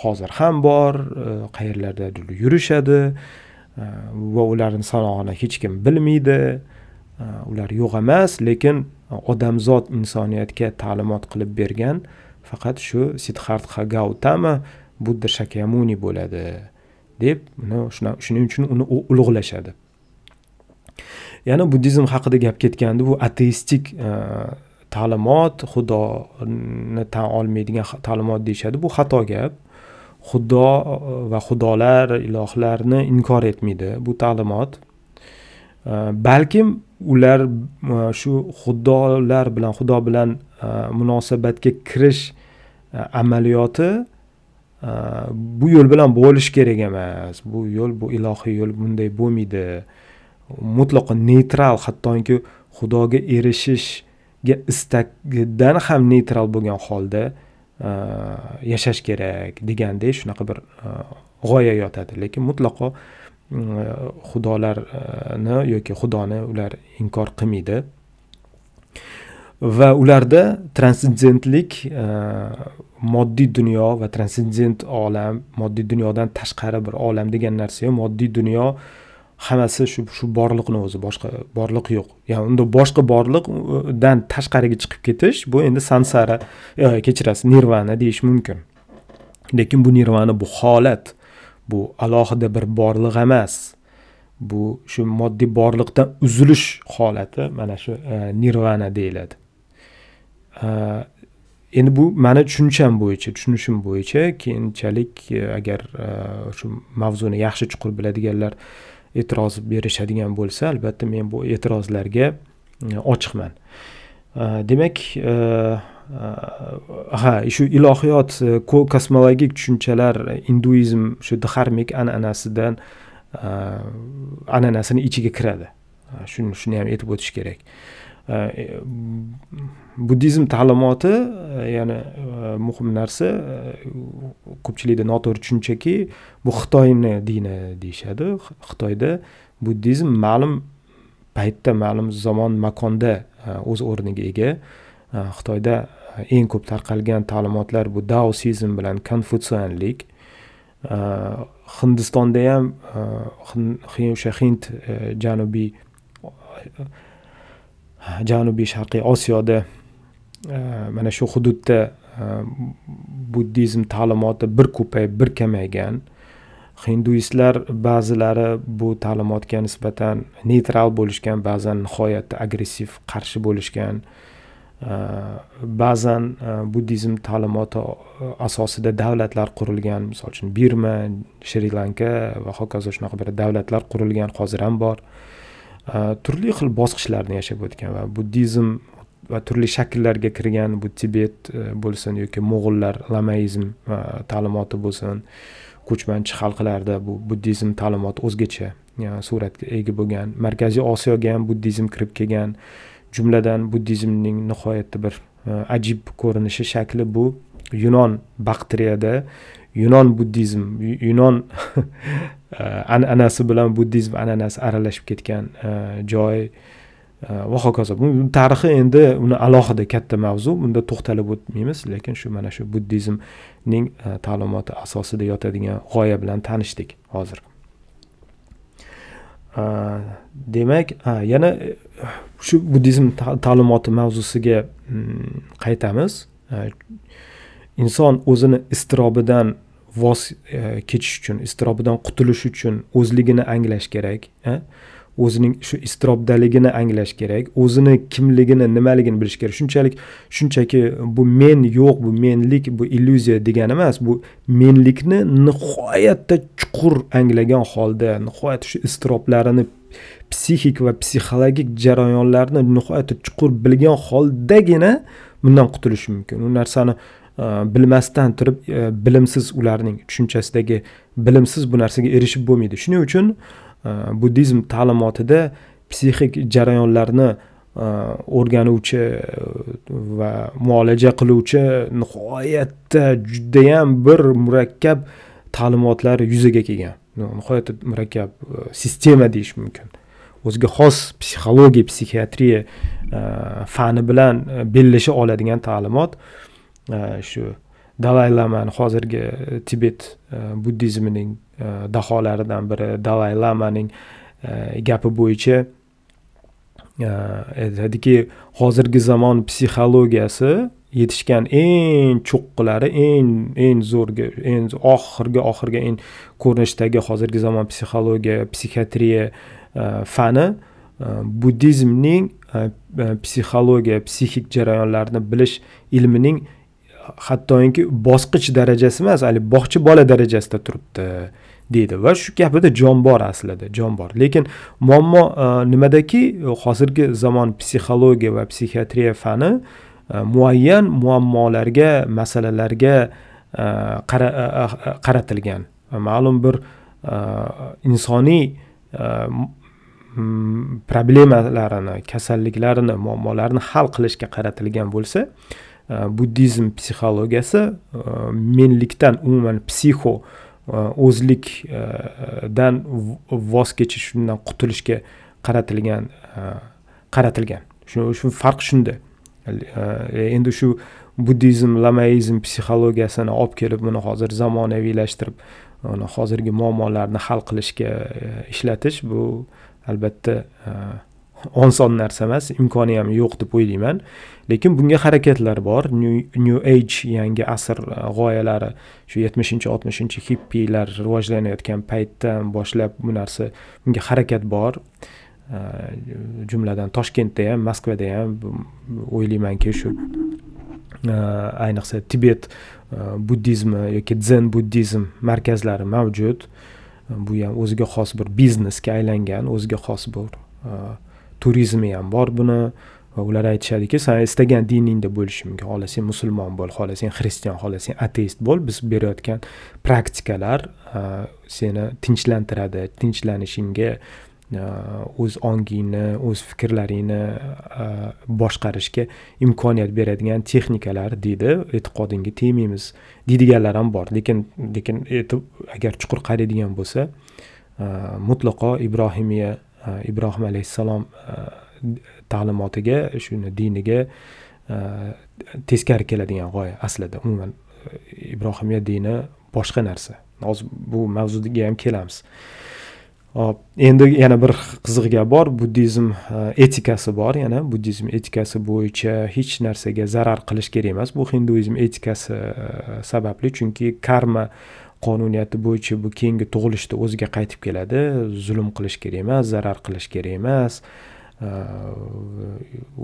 hozir ham bor e, qayerlardadir yurishadi e, va ularni sanog'ini hech kim bilmaydi. E, ular yo'q emas lekin odamzod insoniyatga ta'limot qilib bergan faqat shu sidxartha gautama budda shakyamuni bo'ladi deb shuning uchun uni ulug'lashadi. Yana buddizm haqida gap ketganda bu ateistik ta'limot xudoni tan olmaydigan ta'limot deyishadi bu xato gap. Xudo uh, va xudolar ilohlarni inkor etmaydi bu ta'limot. Uh, balkim ular uh, shu xudolar bilan xudo bilan munosabatga kirish amaliyoti bu yo'l bilan bo'lishi kerak emas. Bu yo'l bu ilohiy yo'l bunday bo'lmaydi. Mutlaqo neytral hattoki xudoga erishishga istagidan ham neytral bo'lgan holda Э, yashash kerak degandek shunaqa bir э, g'oya yotadi. Lekin mutlaqo э, xudolarni yoki xudoni ular inkor qilmaydi. Va ularda transendentlik moddiy dunyo va transendent olam moddiy dunyodan tashqari bir olam degan narsa yo'q moddiy dunyo hammasi shu shu borliqni o'zi boshqa borliq yo'q. Ya'ni unda boshqa borliqdan tashqariga chiqib ketish bu endi sansara e, kechirasiz nirvana deyish mumkin. Lekin bu nirvana bu holat bu alohida bir borliq emas. Bu shu moddiy borliqdan uzilish holati mana shu e, nirvana deyiladi. E, endi bu mani tushuncham bo'yicha tushunishim bo'yicha keyinchalik agar shu mavzuni yaxshi chuqur biladiganlar e'tiroz berishadigan bo'lsa albatta men bu e'tirozlarga e, ochiqman. E, demak e, ha shu ilohiyot kosmologik tushunchalar induizm shu dharmik an'anasidan an'anasini ichiga kiradi. Shuni shuni ham aytib o'tish kerak. Buddizm ta'limoti yana muhim narsa ko'pchilikda noto'g'ri tushunchaki bu xitoyni dini deyishadi xitoyda buddizm ma'lum paytda ma'lum zamon makonda o'z o'rniga ega xitoyda eng ko'p tarqalgan ta'limotlar bu daosizm bilan konfutsianlik hindistonda ham o'sha hind janubiy janubiy sharqiy osiyoda e, mana shu hududda e, buddizm ta'limoti bir ko'payib bir kamaygan. Hinduistlar ba'zilari bu ta'limotga nisbatan neytral bo'lishgan ba'zan nihoyatda agressiv qarshi bo'lishgan. E, ba'zan buddizm ta'limoti asosida davlatlar qurilgan. Misol uchun birma shri lanka va hokazo shunaqa bir davlatlar qurilgan hozir ham bor. Э, turli xil bosqichlarni yashab o'tgan va buddizm va turli shakllarga kirgan bu tibet e, bo'lsin yoki mo'g'ullar lamaizm e, ta'limoti bo'lsin ko'chmanchi xalqlarda bu buddizm ta'limoti o'zgacha suratga ega bo'lgan markaziy osiyoga ham buddizm kirib kelgan jumladan buddizmning nihoyatda bir e, ajib ko'rinishi shakli bu yunon bakteriyada yunon buddizm yunon eh, an'anasi bilan buddizm an'anasi aralashib ketgan eh, joy eh, va hokazo. Bu tarixi endi uni alohida katta mavzu. Bunda to'xtalib o'tmaymiz lekin shu mana shu buddizmning ta'limoti asosida yotadigan g'oya bilan tanishdik hozir. Demak yana shu buddizm ta'limoti mavzusiga mm, qaytamiz. Inson o'zini iztirobidan voz e, kechish uchun iztirobidan qutulish uchun o'zligini anglash kerak o'zining shu iztirobdaligini anglash kerak o'zini kimligini nimaligini bilish kerak. Shunchalik shunchaki bu men yo'q bu menlik bu illyuziya degani emas bu menlikni nihoyatda chuqur anglagan holda nihoyatda shu iztiroblarini psixik va psixologik jarayonlarni nihoyatda chuqur bilgan holdagina bundan qutulish mumkin. U narsani bilmasdan turib e, bilimsiz ularning tushunchasidagi bilimsiz bu narsaga erishib bo'lmaydi. Shuning uchun e, buddizm ta'limotida psixik jarayonlarni e, o'rganuvchi va muolaja qiluvchi nihoyatda judayam bir murakkab ta'limotlar yuzaga kelgan. Nihoyatda murakkab sistema deyish mumkin. O'ziga xos psixologiya psixiatriya fani bilan bellasha oladigan ta'limot. Э, shu dalay lamani hozirgi e, tibet e, buddizmining e, daholaridan biri dalay lamaning gapi bo'yicha aytadiki hozirgi zamon psixologiyasi yetishgan eng cho'qqilari eng eng zo'rgi eng oxirgi oxirgi eng ko'rinishdagi hozirgi zamon psixologiya psixiatriya fani buddizmning psixologiya psixik jarayonlarni bilish ilmining hattoki bosqich darajasi emas haligi bog'cha bola darajasida turibdi deydi. Va shu gapida jon bor aslida jon bor lekin muammo e, nimadaki? Hozirgi zamon psixologiya va psixiatriya fani e, muayyan muammolarga masalalarga e, qaratilgan. Ma'lum bir insoniy problemalarini kasalliklarini muammolarini hal qilishga qaratilgan bo'lsa buddizm psixologiyasi menlikdan umuman psixo o'zlikdan voz kechish undan qutulishga qaratilgan qaratilgan shu shu farq shunda endi shu buddizm lamaizm psixologiyasini olib kelib buni hozir zamonaviylashtirib uni hozirgi muammolarni hal qilishga ishlatish bu albatta oson narsa emas imkoni ham yo'q deb o'ylayman. Lekin bunga harakatlar bor. New age yangi asr e, g'oyalari shu yetmishinchi oltmishinchi hippilar rivojlanayotgan paytdan boshlab bu narsa bunga harakat bor. E, jumladan toshkentda ham moskvada ham o'ylaymanki shu e, ayniqsa tibet buddizmi yoki zen buddizm markazlari mavjud. Bu ham o'ziga xos bir biznesga aylangan o'ziga xos bir turizmi ham bor buni. Va ular aytishadiki san istagan diningda bo'lishing mumkin. Xohlasang musulmon bo'l xohlasang xristian xohlasang ateist bo'l. Biz berayotgan praktikalar seni tinchlantiradi. Tinchlanishingga o'z ongingni o'z fikrlaringni boshqarishga imkoniyat beradigan texnikalar deydi. E'tiqodingga tegmaymiz deydiganlar ham bor. Lekin lekin agar chuqur qaraydigan bo'lsa mutlaqo ibrohimiya Э, ibrohim alayhissalom э, ta'limotiga shuni diniga э, teskari keladigan g'oya aslida. Umuman e, ibrohimiya dini boshqa narsa. Hozir bu mavzuga ham kelamiz. Hop endi yana bir qiziq gap bor. Buddizm e, etikasi bor. Yana buddizm etikasi bo'yicha hech narsaga zarar qilish kerak emas. Bu hinduizm etikasi e, sababli. Chunki karma qonuniyati bo'yicha bu keyingi tug'ilishda o'ziga qaytib keladi. Zulm qilish kerak emas zarar qilish kerak emas.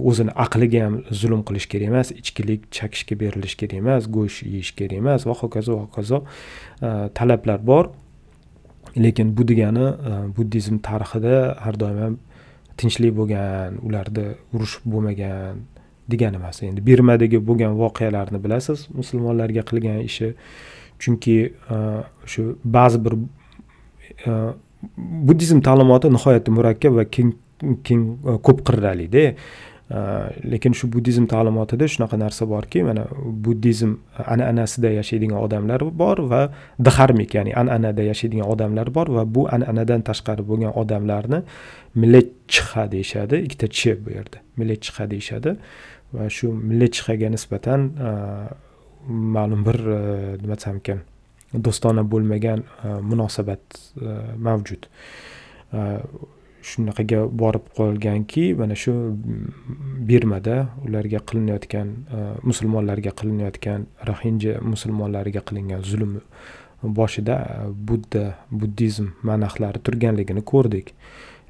O'zini aqliga ham zulm qilish kerak emas ichkilik chakishga berilish kerak emas go'sht yeyish kerak emas va hokazo va hokazo talablar bor. Lekin bu degani buddizm tarixida har doim ham tinchlik bo'lgan ularda urush bo'lmagan degani emas. Endi birmadagi bo'lgan voqealarni bilasiz musulmonlarga qilgan ishi. Chunki e, shu ba'zi bir e, buddizm ta'limoti nihoyatda murakkab va keng keng e, ko'p qirralida lekin shu buddizm ta'limotida shunaqa narsa borki mana buddizm an'anasida yashaydigan odamlar bor va dharmik ya'ni an'anada yashaydigan odamlar bor va bu an'anadan tashqari bo'lgan odamlarni milletchiha deyishadi. Ikkita ch bu yerda milletchiha deyishadi. Va shu milletchihaga nisbatan ma'lum bir e, nima desam ekan do'stona bo'lmagan e, munosabat e, mavjud. Shunaqaga borib qolganki mana shu mm, birmada ularga qilinayotgan musulmonlarga qilinayotgan roxinja musulmonlariga qilingan zulm boshida budda buddizm manahlari turganligini ko'rdik.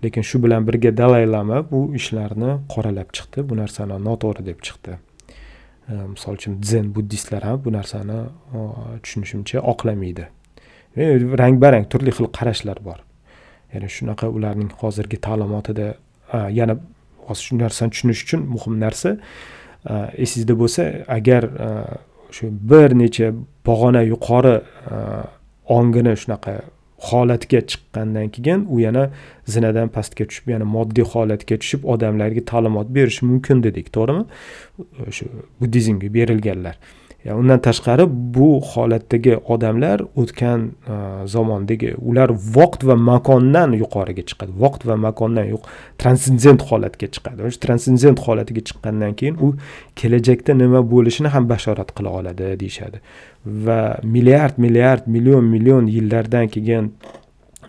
Lekin shu bilan birga dalay lama bu ishlarni qoralab chiqdi. Bu narsani noto'g'ri deb chiqdi. Ehm, misol uchun zen buddistlar ham bu narsani tushunishimcha oqlamaydi. Rang barang turli xil qarashlar bor. Ya'ni shunaqa ularning hozirgi ta'limotida yana shu narsani tushunish uchun muhim narsa esingizda bo'lsa agar shu bir necha pog'ona yuqori ongini shunaqa holatga chiqqandan keyin u yana zinadan pastga tushib yana moddiy holatga tushib odamlarga ta'limot berishi mumkin dedik to'g'rimi? Shu buddizmga berilganlar. Undan tashqari bu holatdagi odamlar o'tgan e, zamondagi ular vaqt va makondan yuqoriga chiqadi. Vaqt va makondan transcendent holatga chiqadi. O'sha transcendent holatiga chiqqandan keyin u kelajakda nima bo'lishini ham bashorat qila oladi deyishadi. Va milliard milliard million million yillardan keyin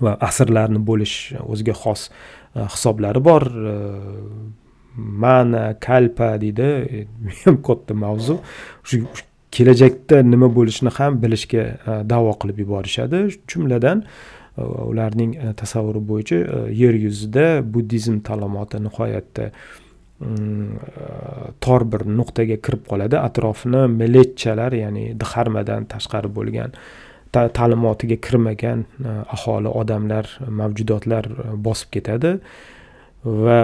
va asrlarni bo'lish o'ziga xos e, hisoblari bor. E, mana kalpa deydi. Ham katta mavzu. Shu kelajakda nima bo'lishini ham bilishga e, da'vo qilib yuborishadi. Jumladan e, ularning e, tasavvuri bo'yicha yer yuzida buddizm ta'limoti nihoyatda mm, tor bir nuqtaga kirib qoladi. Atrofini milletchalar ya'ni dharmadan tashqari bo'lgan ta'limotiga kirmagan aholi odamlar mavjudotlar bosib ketadi. Va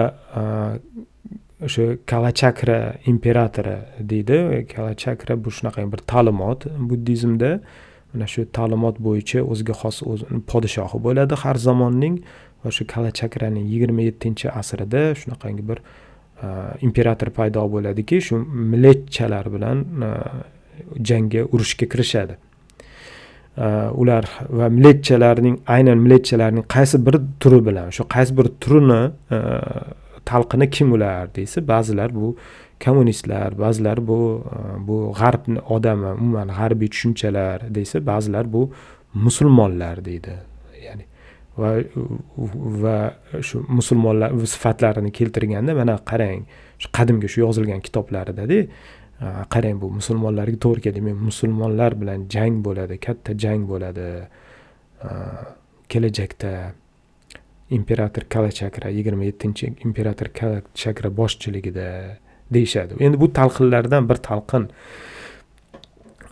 o'sha kalachakra imperatori deydi. Kalachakra bu shunaqa bir ta'limot buddizmda mana shu ta'limot bo'yicha o'ziga xos podshohi bo'ladi har zamonning. Va shu kalachakraning yigirma yettinchi asrida shunaqangi bir e, imperator paydo bo'ladiki shu milletchalar bilan e, jangga urushga kirishadi. E, ular va milletchalarning aynan milletchalarning qaysi bir turi bilan shu qaysi bir turini talqini kim ular desa ba'zilar bu kommunistlar ba'zilar bu e, bu g'arb odami umuman g'arbiy tushunchalar desa ba'zilar bu musulmonlar deydi. Ya'ni va va shu musulmonlar sifatlarini keltirganda mana qarang shu qadimgi shu yozilgan kitoblaridada e, qarang bu musulmonlarga to'g'ri keladi men musulmonlar bilan jang bo'ladi katta jang bo'ladi e, kelajakda imperator kalachakra yigirma yettinchi imperator kalachakra boshchiligida deyishadi. Endi bu talqinlardan bir talqin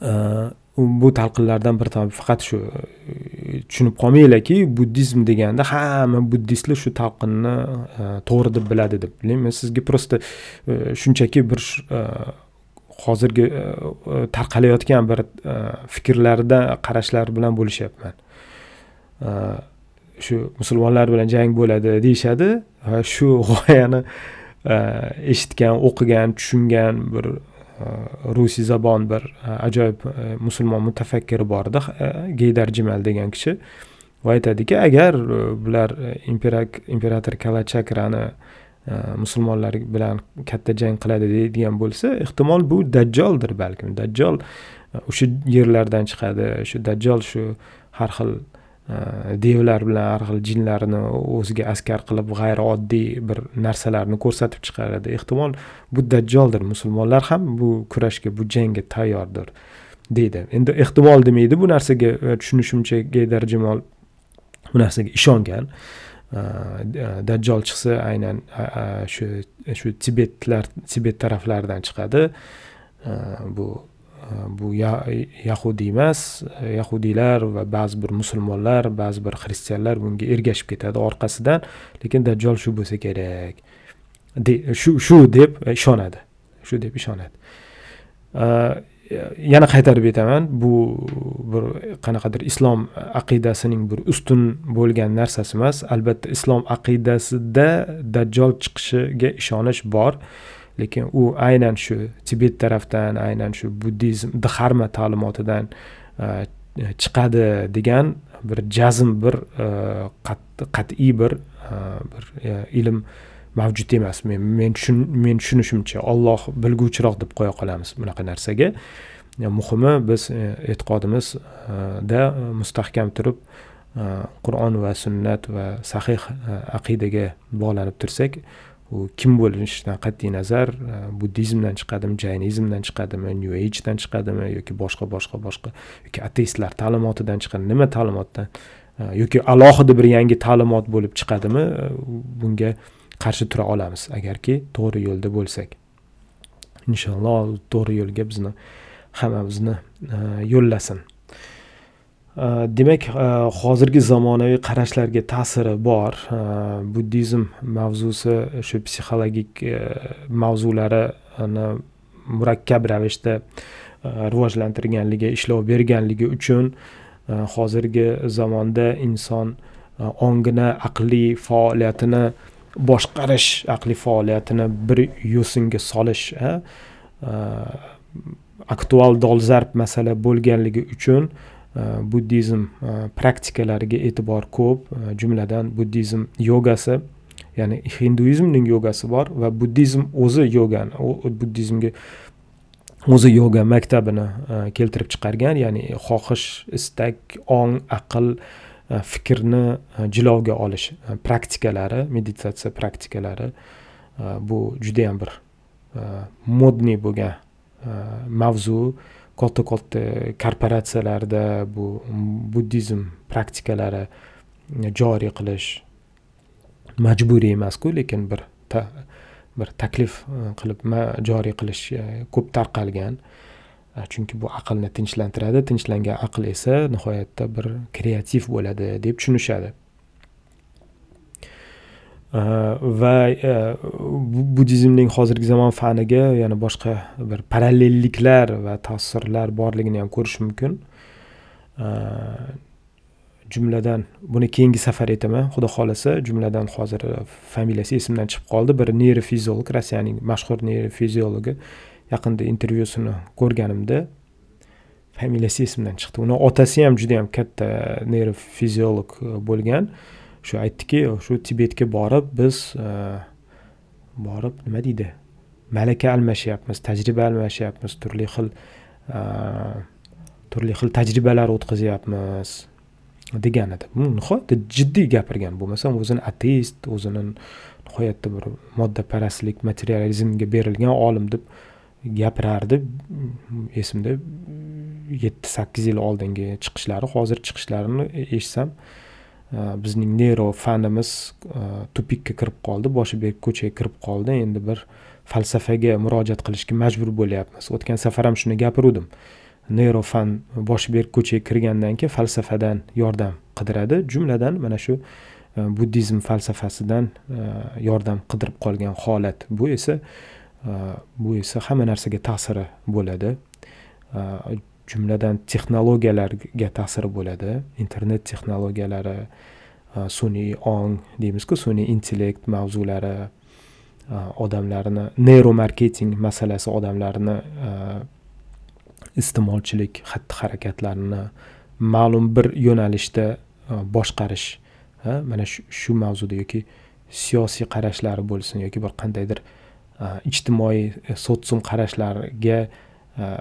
e, bu talqinlardan bir faqat shu e, tushunib qolmanglarki buddizm deganda hamma buddistlar shu talqinni e, to'g'ri deb biladi deb men sizga просто shunchaki bir hozirgi tarqalayotgan bir fikrlardan qarashlar bilan bo'lishyapman. Shu musulmonlar bilan jang bo'ladi deyishadi va shu g'oyani e, eshitgan o'qigan tushungan bir e, rusiy zabon bir e, ajoyib e, musulmon mutafakkiri bor edi geydar jimal degan kishi. Va aytadiki agar bular imperator kalachakrani musulmonlar bilan katta jang qiladi deydigan bo'lsa ehtimol bu dajjoldir balkim. Dajjol o'sha yerlardan chiqadi shu dajjol shu har xil Э, devlar bilan har xil jinlarni o'ziga askar qilib g'ayrioddiy bir narsalarni ko'rsatib chiqaradi. Ehtimol bu dajjoldir. Musulmonlar ham bu kurashga bu jangga tayyordir deydi. Endi ehtimol demaydi. Bu narsaga e, tushunishimcha gaydar jamol bu narsaga ishongan. E, dajjol chiqsa aynan shu shu tibetlar tibet taraflaridan chiqadi. Bu bu yahudiy emas yahudiylar va ba'zi bir musulmonlar ba'zi bir xristianlar bunga ergashib ketadi orqasidan. Lekin dajjol shu bo'lsa kerak. Shu shu deb ishonadi. Shu deb ishonadi. Yana qaytarib aytaman bu bir qanaqadir islom aqidasining bir ustun bo'lgan narsasi emas. Albatta islom aqidasida dajjol chiqishiga ishonish bor. Lekin u aynan shu tibet tarafdan aynan shu buddizm dharma ta'limotidan e, chiqadi degan bir jazm bir e, qat'iy bir e, bir ilm mavjud emas. Men men men tushunishimcha olloh bilguvchiroq deb qo'ya qolamiz bunaqa narsaga. Muhimi biz e'tiqodimizda mustahkam turib qur'on va sunnat va sahih aqidaga bog'lanib tursak u kim bo'lishidan qat'iy nazar e, buddizmdan chiqadimi jaynizmdan chiqadimi new agedan chiqadimi yoki boshqa boshqa boshqa yoki ateistlar ta'limotidan chiqadi nima ta'limotdan e, yoki alohida bir yangi ta'limot bo'lib chiqadimi e, bunga qarshi tura olamiz. Agarki to'g'ri yo'lda bo'lsak. Inshaalloh to'g'ri yo'lga bizni hammamizni yo'llasin. Э, demak э, hozirgi zamonaviy qarashlarga ta'siri bor. Э, buddizm mavzusi shu psixologik e, mavzularini murakkab ravishda e, rivojlantirganligi ishlov berganligi uchun e, hozirgi zamonda inson ongini aqliy faoliyatini boshqarish aqliy faoliyatini bir yo'singa solish aktual dolzarb masala bo'lganligi uchun buddizm praktikalariga e'tibor ko'p jumladan buddizm yogasi ya'ni hinduizmning yogasi bor va buddizm o'zi yogani buddizmga o'zi yoga maktabini keltirib chiqargan ya'ni xohish istak ong aql fikrni jilovga olish praktikalari meditatsiya praktikalari bu judayam bir modniy bo'lgan mavzu katta katta korporatsiyalarda bu buddizm praktikalari joriy qilish majburiy emasku lekin bir ta, bir taklif e, qilib joriy qilish e, ko'p tarqalgan. E, chunki bu aqlni tinchlantiradi tinchlangan aql esa nihoyatda bir kreativ bo'ladi deb tushunishadi. Э, va э, buddizmning hozirgi zamon faniga yana boshqa bir parallelliklar va ta'sirlar borligini ham ko'rish mumkin. Э, jumladan buni keyingi safar aytaman. Xudo xohlasa jumladan hozir e, familiyasi esimdan chiqib qoldi. Bir neyrofiziolog rossiyaning mashhur neyrofiziologi yaqinda intervyusini ko'rganimda familiyasi esimdan chiqdi. Uni otasi ham juda yam katta e, neyrofiziolog e, bo'lgan. Shu aytdiki shu tibetga borib biz e, borib nima deydi? Malaka almashyapmiz tajriba almashyapmiz turli xil e, turli xil tajribalar o'tkazyapmiz degan edi. Nihoyatda jiddiy gapirgan bo'lmasam o'zini ateist o'zini nihoyatda bir moddaparastlik materializmga berilgan olim deb gapirardi. Esimda yetti sakkiz yil oldingi chiqishlari hozir chiqishlarini eshitsam Э, bizning neyro fanimiz э, tupikka kirib qoldi boshi berk ko'chaga kirib qoldi. Endi bir falsafaga murojaat qilishga majbur bo'lyapmiz. O'tgan safar ham shuni gapiruvdim. Neyro fan boshi berk ko'chaga kirgandan keyin falsafadan yordam qidiradi. Jumladan mana shu e, buddizm falsafasidan e, yordam qidirib qolgan holat. Bu esa e, bu esa hamma narsaga ta'siri bo'ladi. Jumladan texnologiyalarga ta'siri bo'ladi. Internet texnologiyalari e, sun'iy ong deymizku sun'iy intellekt mavzulari e, odamlarni neyromarketing masalasi odamlarni e, iste'molchilik xatti harakatlarini ma'lum bir yo'nalishda boshqarish mana shu mavzuda yoki siyosiy qarashlari bo'lsin yoki bir qandaydir ijtimoiy sotsium qarashlarga Э,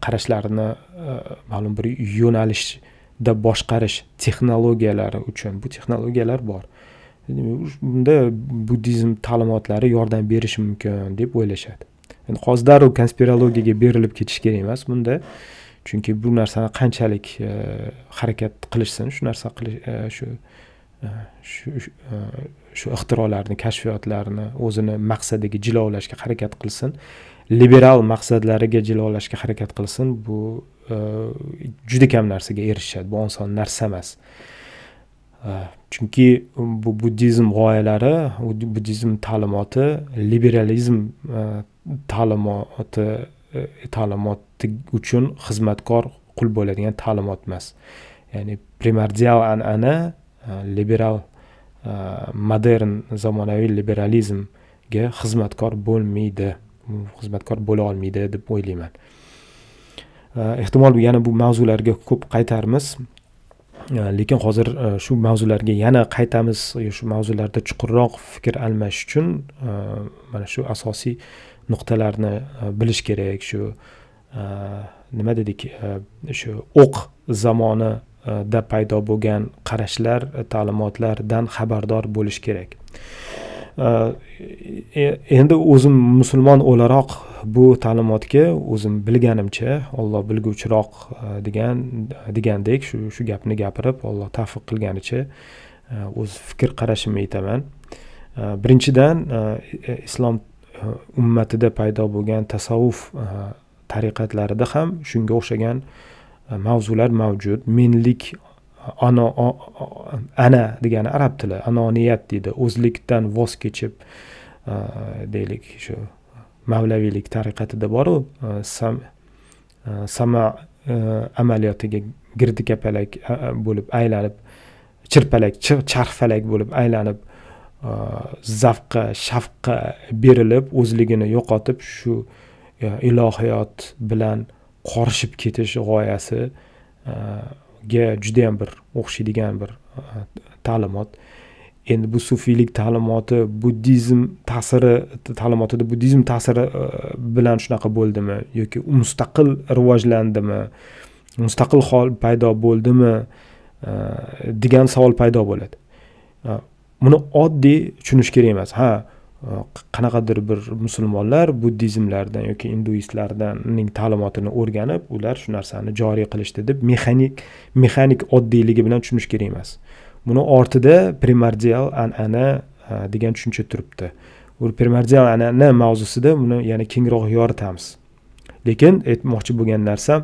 qarashlarini э, ma'lum bir yo'nalishda boshqarish texnologiyalari uchun. Bu texnologiyalar bor. Bunda buddizm ta'limotlari yordam berishi mumkin deb o'ylashadi. Endi hozir darrov konspirologiyaga berilib ketish kerak emas bunda. Chunki bu narsani qanchalik e, harakat qilishsin shu narsa qilish e, e, shu shu shu ixtirolarni kashfiyotlarni o'zini maqsadiga jilovlashga harakat qilsin. Liberal maqsadlariga jilovlashga harakat qilsin bu e, juda kam narsaga erishishadi bu oson narsa emas. E, chunki bu buddizm g'oyalari buddizm ta'limoti liberalizm e, ta'limoti ta'limoti uchun xizmatkor qul bo'ladigan ta'limot emas. Ya'ni primordial an'ana liberal modern zamonaviy liberalizmga xizmatkor bo'lmaydi. Xizmatkor bo'la olmaydi deb o'ylayman. Э, ehtimol yana bu mavzularga ko'p qaytarmiz. Э, lekin hozir э, shu mavzularga yana qaytamiz. Shu mavzularda chuqurroq fikr almashish uchun mana shu asosiy nuqtalarni bilish kerak. Shu nima dedik shu o'q zamonida paydo bo'lgan qarashlar e, ta'limotlardan xabardor bo'lish kerak. Э, э, endi o'zim musulmon o'laroq bu ta'limotga o'zim bilganimcha olloh bilguvchiroq e, degan degandek shu shu gapni gapirib olloh tavfiq qilganicha e, o'z fikr qarashimni aytaman. E, birinchidan islom ummatida paydo bo'lgan tasavvuf tariqatlarida ham shunga o'xshagan mavzular mavjud. Menlik ana ana degani arab tili. Anoniyat deydi. O'zlikdan voz kechib e, deylik shu mavlaviylik tariqatida boru e, sam e, sama amaliyotiga girdi kapalak bo'lib aylanib chirpalak charxfalak bo'lib aylanib zavqqa shavqqa berilib o'zligini yo'qotib shu ilohiyot bilan qorishib ketish g'oyasi ga judayam bir o'xshaydigan bir e, ta'limot. Endi bu sufiylik ta'limoti buddizm ta'siri ta'limotida buddizm ta'siri e, bilan shunaqa bo'ldimi yoki mustaqil rivojlandimi mustaqil hol paydo bo'ldimi e, degan savol paydo bo'ladi. Buni oddiy tushunish kerak emas. Ha Э, qanaqadir bir musulmonlar buddizmlardan yoki induistlardanning ta'limotini o'rganib ular shu narsani joriy qilishdi deb mexanik mexanik oddiyligi bilan tushunish kerak emas. Buni ortida primordial an'ana e, degan tushuncha turibdi. U primordial an'ana mavzusida buni yana kengroq yoritamiz. Lekin aytmoqchi bo'lgan narsa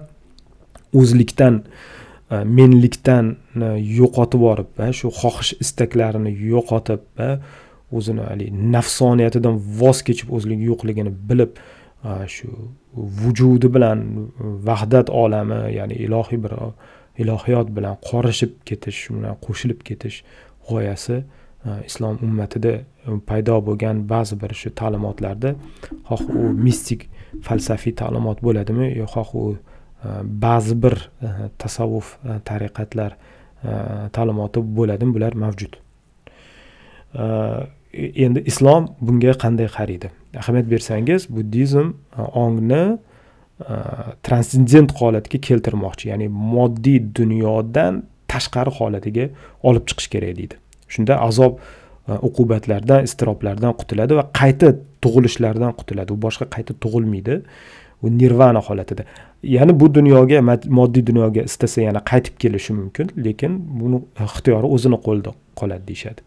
o'zlikdan e, menlikdan e, yo'qotib yuborib shu xohish istaklarini yo'qotib o'zini haligi nafsoniyatidan voz kechib o'zligi yo'qligini bilib shu vujudi bilan vahdat olami ya'ni ilohiy bir ilohiyot bilan qorishib ketish bilan qo'shilib ketish g'oyasi islom ummatida paydo bo'lgan ba'zi bir shu ta'limotlarda xoh u mistik falsafiy ta'limot bo'ladimi yo xoh u ba'zi bir tasavvuf tariqatlar ta'limoti bo'ladimi bular mavjud. Endi islom bunga qanday qaraydi ahamiyat bersangiz buddizm e, ongni e, transsendent holatga keltirmoqchi ya'ni moddiy dunyodan tashqari holatiga olib chiqish kerak deydi. Shunda azob e, uqubatlardan iztiroblardan qutuladi va qayta tug'ilishlardan qutuladi u boshqa qayta tug'ilmaydi. U nirvana holatida. Ya'ni bu dunyoga moddiy dunyoga istasa yana qaytib kelishi mumkin lekin buni ixtiyori o'zini qo'lida qoladi deyishadi.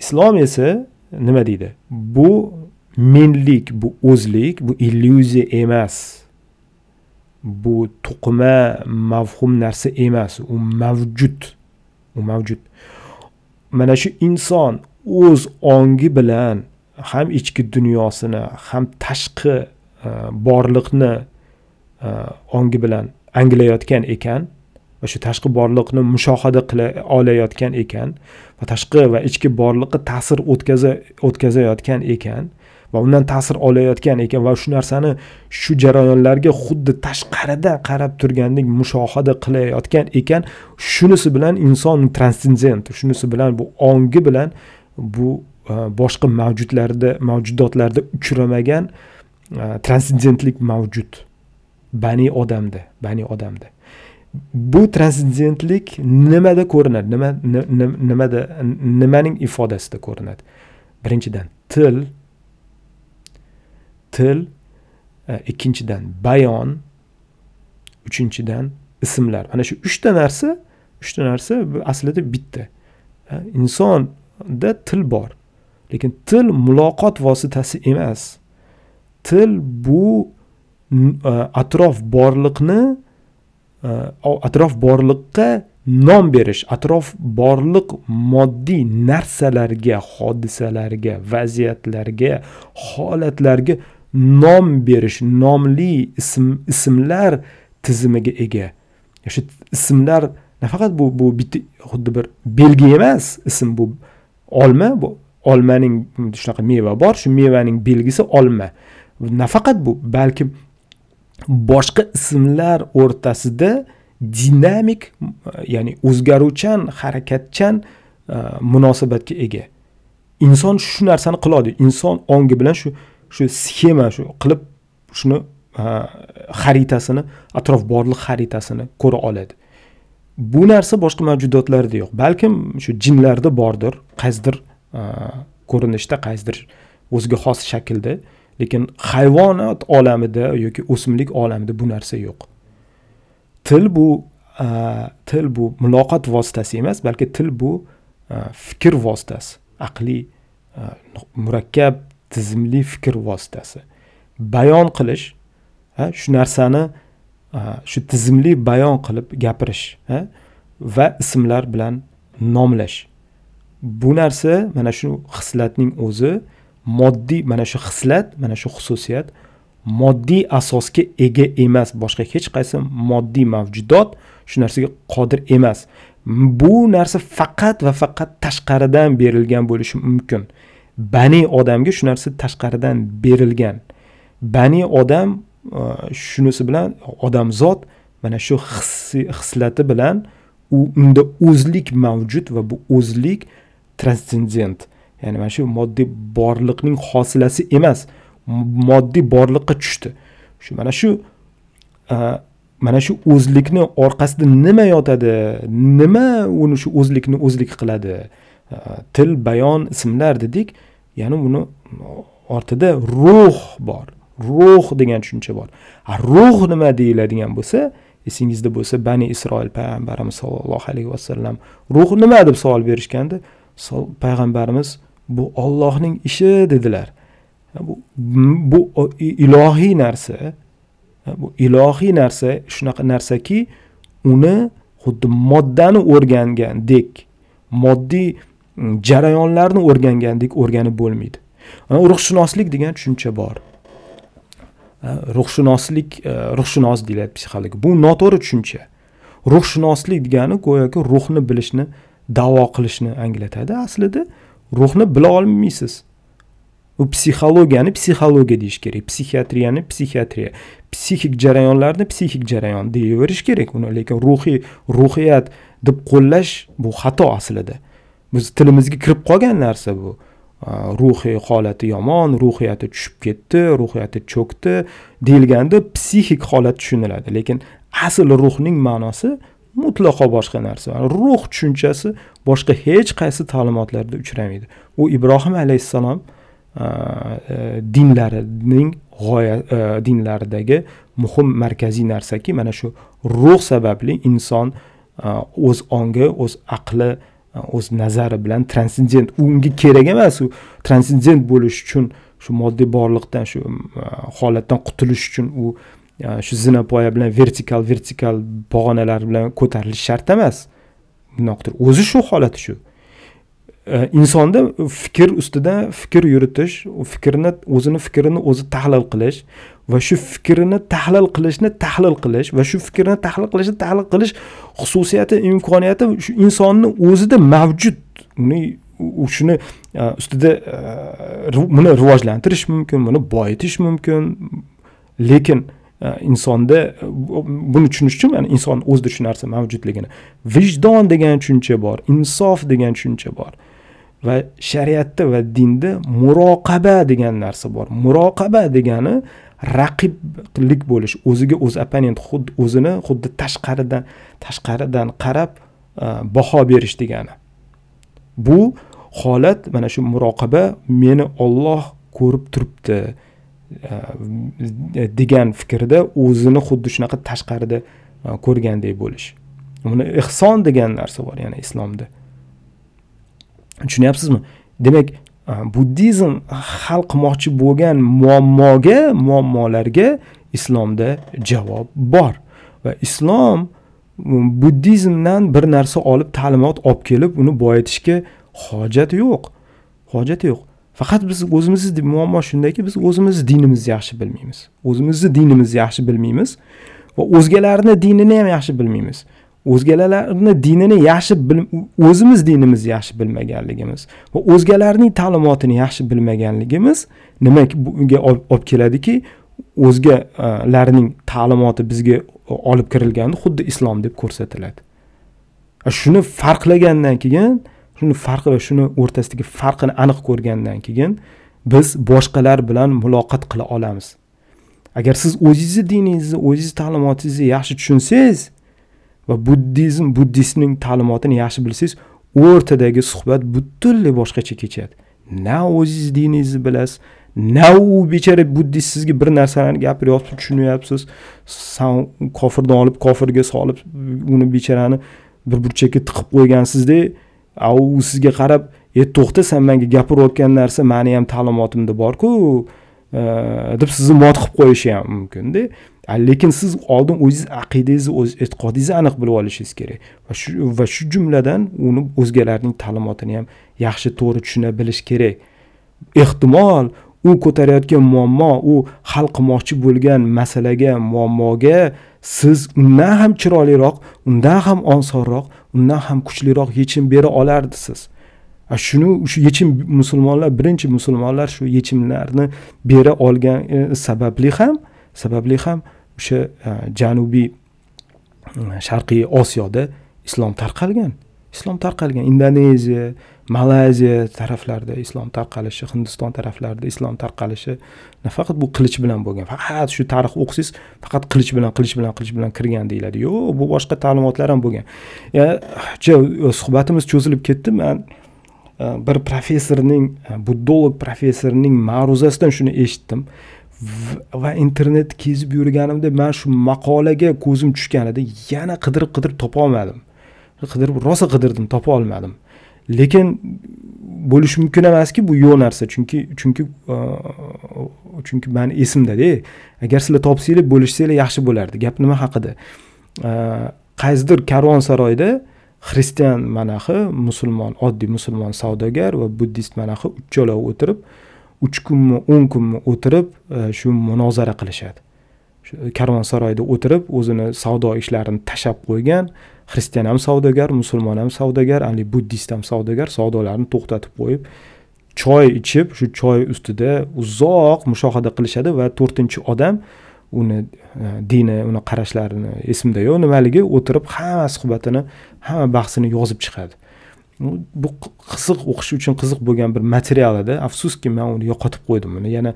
Islom esa nima deydi? Bu menlik bu o'zlik bu illyuziya emas. Bu to'qima mavhum narsa emas. U mavjud. U mavjud. Mana shu inson o'z ongi bilan ham ichki dunyosini ham tashqi e, borliqni e, ongi bilan anglayotgan ekan. Va shu tashqi borliqni mushohada qila olayotgan ekan va tashqi va ichki borliqqa ta'sir o'tkaza o'tkazayotgan ekan va undan ta'sir olayotgan ekan va shu narsani shu jarayonlarga xuddi tashqaridan qarab turgandek mushohada qilayotgan ekan shunisi bilan inson transsendent shunisi bilan bu ongi bilan bu e, boshqa mavjudlarda mavjudotlarda uchramagan e, transsendentlik mavjud. Bani odamda bani odamda. Bu transsendentlik nimada ko'rinadi? Nima nimada nimaning ifodasida ko'rinadi? Birinchidan til til e, ikkinchidan bayon uchinchidan ismlar. Mana shu uchta narsa uchta narsa aslida bitta. E, insonda til bor lekin til muloqot vositasi emas. Til bu e, atrof borliqni Э, atrof borliqqa nom berish atrof borliq moddiy narsalarga hodisalarga vaziyatlarga holatlarga nom berish nomli ism ismlar tizimiga ega. O'sha ismlar nafaqat bu bu bitta xuddi bir belgi emas ism bu olma bu olmaning shunaqa meva bor shu mevaning belgisi olma. Nafaqat bu balkim boshqa ismlar o'rtasida dinamik ya'ni o'zgaruvchan harakatchan e, munosabatga ega. Inson shu narsani qiladi. Inson ongi bilan shu shu sxema shu qilib shuni e, xaritasini atrof borliq xaritasini ko'ra oladi. Bu narsa boshqa mavjudotlarda yo'q. Balkim shu jinlarda bordir qaysidir e, ko'rinishda qaysidir o'ziga xos shaklda. Lekin hayvonot olamida yoki o'simlik olamida bu narsa yo'q. Til bu e, til bu muloqot vositasi emas balki til bu e, fikr vositasi aqliy e, murakkab tizimli fikr vositasi. Bayon qilish shu narsani shu tizimli bayon qilib gapirish va ismlar bilan nomlash. Bu narsa mana shu xislatning o'zi moddiy mana shu xislat mana shu xususiyat moddiy asosga ega emas. Boshqa hech qaysi moddiy mavjudot shu narsaga qodir emas. Bu narsa faqat va faqat tashqaridan berilgan bo'lishi mumkin. Bani odamga shu narsa tashqaridan berilgan. Bani odam e, shunisi bilan odamzod mana shu hislati bilan u unda o'zlik mavjud va bu o'zlik transsendent ya'ni mana shu moddiy borliqning hosilasi emas moddiy borliqqa tushdi. Shu mana shu mana shu o'zlikni orqasida nima yotadi nima uni shu o'zlikni o'zlik qiladi til bayon ismlar dedik ya'ni buni ortida ruh bor. Ruh degan tushuncha bor. Ruh nima deyiladigan bo'lsa esingizda bo'lsa bani isroil payg'ambarimiz sollallohu alayhi vasallam ruh nima deb savol berishganda payg'ambarimiz bu ollohning ishi dedilar. Bu bu ilohiy narsa bu ilohiy narsa shunaqa narsaki uni xuddi moddani o'rgangandek moddiy jarayonlarni o'rgangandek o'rganib bo'lmaydi. Ruhshunoslik degan tushuncha bor. Ruhshunoslik e, ruhshunos deyiladi psixolog. Bu noto'g'ri tushuncha. Ruhshunoslik degani go'yoki ruhni bilishni davo qilishni anglatadi. Aslida ruhni bila olmaysiz. U psixologiyani psixologiya deyish kerak psixiatriyani psixiatriya psixik jarayonlarni psixik jarayon deyaverish kerak uni lekin ruhiy ruhiyat deb qo'llash bu xato aslida. Biz tilimizga kirib qolgan narsa bu. Ruhiy holati yomon ruhiyati tushib ketdi ruhiyati cho'kdi deyilganda psixik holat tushuniladi. Lekin asl ruhning ma'nosi mutlaqo boshqa narsa ruh tushunchasi boshqa hech qaysi ta'limotlarda uchramaydi. U ibrohim alayhissalom dinlarining g'oya dinlaridagi muhim markaziy narsaki mana shu ruh sababli inson o'z ongi o'z aqli o'z nazari bilan transsendent unga kerak emas u transsendent bo'lish uchun shu moddiy borliqdan shu holatdan qutulish uchun u shu zinapoya bilan vertikal vertikal pog'onalar bilan ko'tarilish shart emas. Bundoqdir. O'zi shu holati shu. E, insonda fikr ustida fikr yuritish fikrni o'zini fikrini o'zi tahlil qilish va shu fikrini tahlil qilishni tahlil qilish va shu fikrni tahlil qilishni tahlil qilish xususiyati imkoniyati shu insonni o'zida mavjud. Uni shuni e, ustida e, buni rivojlantirish mumkin buni boyitish mumkin. Lekin E, insonda e, buni tushunish uchun ya'ni inson o'zida shu narsa mavjudligini vijdon degan tushuncha bor insof degan tushuncha bor va shariatda va dinda muroqaba degan narsa bor. Muroqaba degani raqiblik bo'lish o'ziga o'zi opponent xuddi o'zini xuddi tashqaridan tashqaridan qarab e, baho berish degani. Bu holat mana shu muroqaba meni olloh ko'rib turibdi Э, э, degan fikrda o'zini xuddi shunaqa tashqarida e, ko'rgandek bo'lish. Buni ehson degan narsa bor yana islomda. Tushunyapsizmi? Demak e, buddizm hal qilmoqchi bo'lgan muammoga muammolarga islomda javob bor. Va islom buddizmdan bir narsa olib ta'limot olib kelib uni boyitishga hojat yo'q. Hojat yo'q. Faqat biz o'zimizni muammo shundaki biz o'zimizni dinimizni yaxshi bilmaymiz. O'zimizni dinimizni yaxshi bilmaymiz va o'zgalarni dinini ham yaxshi bilmaymiz. O'zgalarni dinini yaxshi o'zimiz dinimizni yaxshi bilmaganligimiz va o'zgalarning ta'limotini yaxshi bilmaganligimiz nima bunga olib keladiki? O'zgalarning ta'limoti bizga olib kirilganda xuddi islom deb ko'rsatiladi. Shuni farqlagandan keyin shuni farqi va shuni o'rtasidagi farqini aniq ko'rgandan keyin biz boshqalar bilan muloqot qila olamiz. Agar siz o'zingizni diningizni o'zingizni ta'limotingizni yaxshi tushunsangiz va buddizm buddistning ta'limotini yaxshi bilsangiz o'rtadagi suhbat butunlay boshqacha kechadi. Na o'zingiz diningizni bilasiz na u bechora buddist sizga bir narsalarni gapiryapti tushunyapsiz. San kofirdan olib kofirga solib uni bechorani bir burchakka tiqib qo'ygansizda u sizga qarab e to'xta san manga gapirayotgan narsa mani ham ta'limotimda borku e, deb sizni mot qilib qo'yishi ham mumkinda. Lekin siz oldin o'zingiz aqidangizni o'z e'tiqodingizni aniq bilib olishingiz kerak va shu va shu jumladan uni o'zgalarning ta'limotini ham yaxshi to'g'ri tushuna bilish kerak. Ehtimol u ko'tarayotgan muammo u hal qilmoqchi bo'lgan masalaga muammoga siz undan ham chiroyliroq undan ham osonroq undan ham kuchliroq yechim bera olardisiz? Shuni shu yechim musulmonlar birinchi musulmonlar shu yechimlarni bera olgan e, sababli ham sababli ham o'sha e, janubiy e, sharqiy osiyoda islom tarqalgan islom tarqalgan. Indoneziya malayziya taraflarida islom tarqalishi hindiston taraflarida islom tarqalishi nafaqat bu qilich bilan bo'lgan. Faqat shu tarix o'qisangiz faqat qilich bilan qilich bilan qilich bilan kirgan deyiladi. Yo'q bu boshqa ta'limotlar ham bo'lgan. Suhbatimiz cho'zilib ketdi. Man e, bir professorning e, buddolog professorning ma'ruzasidan shuni eshitdim. Va internet kezib yurganimda man shu maqolaga ko'zim tushganida yana qidirib qidirib topolmadim qidirib rosa qidirdim topa olmadim. Lekin bo'lishi mumkin emaski bu yo'q narsa. Chunki chunki chunki mani esimdada agar sizlar topsanglar bo'lishsanglar yaxshi bo'lardi. Gap nima haqida? Qaysidir karvonsaroyda xristian manaxi musulmon oddiy musulmon savdogar va buddist manaxi uchalovi o'tirib uch kunmi o'n kunmi o'tirib shu munozara qilishadi. Shu karvonsaroyda o'tirib o'zini savdo ishlarini tashlab qo'ygan xristian ham savdogar musulmon ham savdogar haligi buddist ham savdogar savdolarni to'xtatib qo'yib choy ichib shu choy ustida uzoq mushohada qilishadi va to'rtinchi odam uni e, dini uni qarashlarini esimda yo'q nimaligi o'tirib hamma suhbatini hamma bahsini yozib chiqadi. Bu qiziq o'qish uchun qiziq bo'lgan bir material edi. Afsuski man uni yo'qotib qo'ydim. Uni yana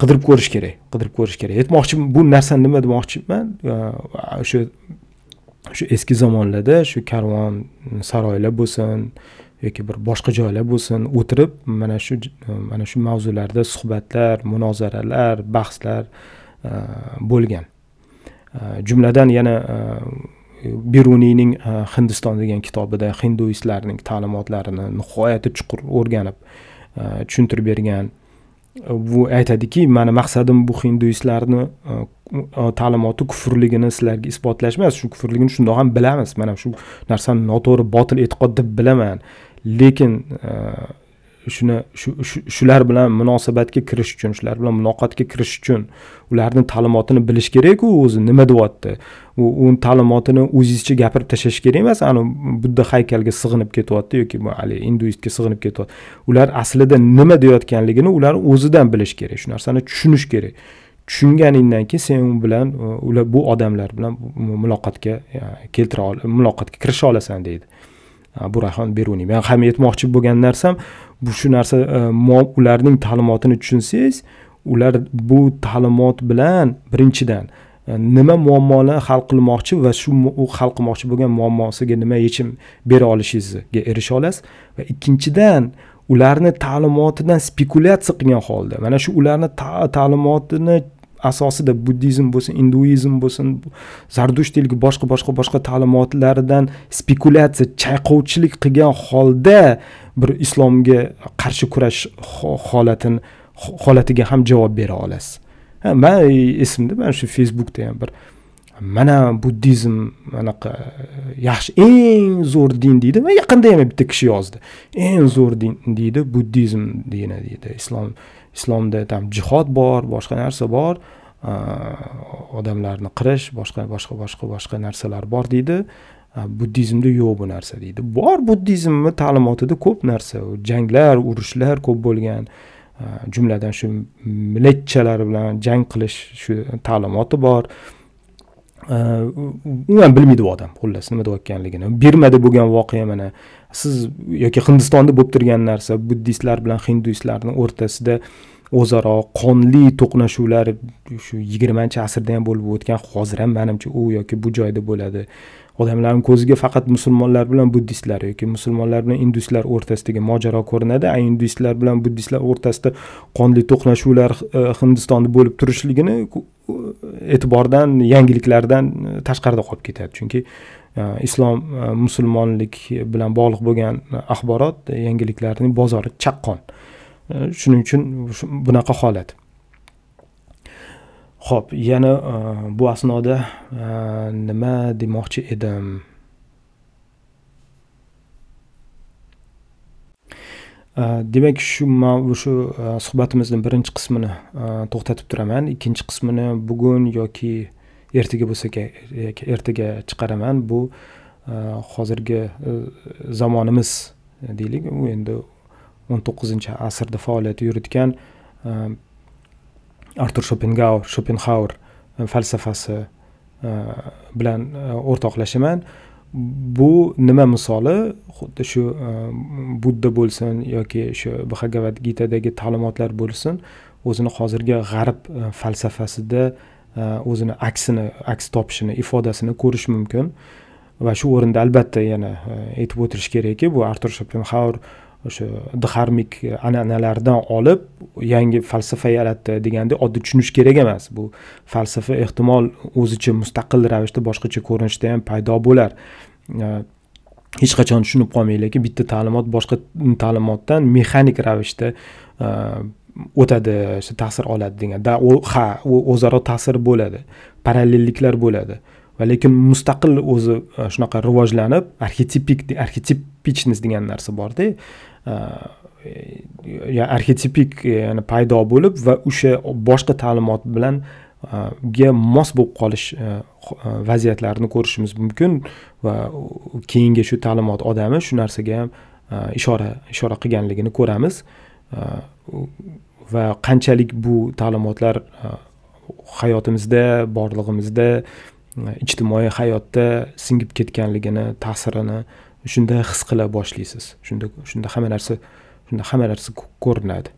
qidirib ko'rish kerak qidirib ko'rish kerak. Aytmoqchi bu narsani nima demoqchiman? E, O'sha shu eski zamonlarda shu karvon saroylar bo'lsin yoki bir boshqa joylar bo'lsin o'tirib mana shu e, mana shu mavzularda suhbatlar munozaralar bahslar e, bo'lgan. E, jumladan yana beruniyning hindiston degan kitobida hinduistlarning ta'limotlarini nihoyatda chuqur o'rganib tushuntirib bergan bu aytadiki mani maqsadim bu hinduistlarni e, ta'limoti kufrligini sizlarga isbotlash emas shu kufrligini shundoq ham bilamiz. Mana shu narsani noto'g'ri botil e'tiqod deb bilaman. Lekin e, shuni shular bilan munosabatga kirish uchun shular bilan muloqotga kirish uchun ularni ta'limotini bilish kerakku o'zi nima deyapti? U uni ta'limotini o'zizcha gapirib tashlash kerak emas ani budda haykalga sig'inib ketyapti yoki haligi induistga sig'inib ketyapti. Ular aslida nima deyotganligini ular o'zidan bilish kerak shu narsani tushunish kerak. Tushunganingdan keyin sen u bilan ular bu odamlar bilan muloqotga keltira muloqotga kirisha olasan deydi. Burahon beruniy men ham aytmoqchi bo'lgan narsam bu shu narsa e, ularning ta'limotini tushunsangiz ular bu ta'limot bilan birinchidan e, nima muammoni hal qilmoqchi va shu u hal qilmoqchi bo'lgan muammosiga nima yechim bera olishingizga erisha olasiz. Va ikkinchidan ularni ta'limotidan spekulyatsiya qilgan holda mana shu ularni ta'limotini asosida buddizm bo'lsin induizm bo'lsin zardushtiylik boshqa boshqa boshqa ta'limotlaridan spekulyatsiya chayqovchilik qilgan holda bir islomga qarshi kurash holatini holatiga ham javob bera olasiz. Man e, esimda mana shu facebookda ham bir mana buddizm anaqa yaxshi eng zo'r din deydi. Yaqinda ham bitta kishi yozdi. Eng zo'r din deydi buddizm dini deydi islom islomda там jihod bor boshqa narsa bor odamlarni qirish boshqa boshqa boshqa boshqa narsalar bor deydi. Buddizmda yo'q bu narsa deydi. Bor buddizmni ta'limotida ko'p narsa janglar urushlar ko'p bo'lgan jumladan shu millatchalar bilan jang qilish shu ta'limoti bor. Umuman bilmaydi u odam xullas nima deyotganligini birmada bo'lgan voqea mana siz yoki hindistonda bo'lib turgan narsa buddistlar bilan hinduistlarni o'rtasida o'zaro qonli to'qnashuvlar shu yigirmanchi asrda ham bo'lib o'tgan hozir ham manimcha u yoki bu joyda bo'ladi. Odamlarni ko'ziga faqat musulmonlar bilan buddistlar yoki musulmonlar bilan induslar o'rtasidagi mojaro ko'rinadi a induslar bilan buddistlar o'rtasida qonli to'qnashuvlar e, hindistonda bo'lib turishligini e, e'tibordan yangiliklardan e, tashqarida qolib ketadi. Chunki Э, islom э, musulmonlik bilan bog'liq bo'lgan e, axborot e, yangiliklarning bozori chaqqon. E, shuning uchun bunaqa holat. Ho'p yana bu asnoda nima demoqchi edim? Demak shu shu suhbatimizni birinchi qismini to'xtatib turaman. Ikkinchi qismini bugun yoki ertaga bo'lsa kerak ertaga chiqaraman. Bu e, hozirgi e, zamonimiz deylik. U endi o'n to'qqizinchi asrda faoliyat yuritgan e, artur shopengau shopenhauer falsafasi bilan o'rtoqlashaman. Bu nima misoli? Xuddi shu budda bo'lsin yoki shu bhagavad gitadagi ta'limotlar bo'lsin o'zini hozirgi g'arb falsafasida Э, o'zini aksini aks topishini ifodasini ko'rish mumkin. Va shu o'rinda albatta yana e, aytib o'tirish kerakki bu artur shopenhauer o'sha dharmik an'analardan olib yangi falsafa yaratdi deganda oddiy tushunish kerak emas. Bu falsafa ehtimol o'zicha mustaqil ravishda boshqacha ko'rinishda ham paydo bo'lar. E, hech qachon tushunib qolmanglarki bitta ta'limot boshqa ta'limotdan mexanik ravishda e, o'tadi ta'sir oladi degan ha u o'zaro ta'sir bo'ladi parallelliklar bo'ladi. Va lekin mustaqil o'zi e, shunaqa rivojlanib arxetipik arxetipichnost degan narsa borda e, e, arxetipik ya'ni paydo bo'lib va o'sha boshqa ta'limot bilan ga mos bo'lib qolish vaziyatlarini ko'rishimiz mumkin va keyingi shu ta'limot odami shu narsaga ham ishora ishora qilganligini ko'ramiz. Va qanchalik bu ta'limotlar e, hayotimizda borlig'imizda e, ijtimoiy hayotda singib ketganligini ta'sirini shunda his qila boshlaysiz. Shunda shunda hamma narsa shunda hamma narsa ko'rinadi.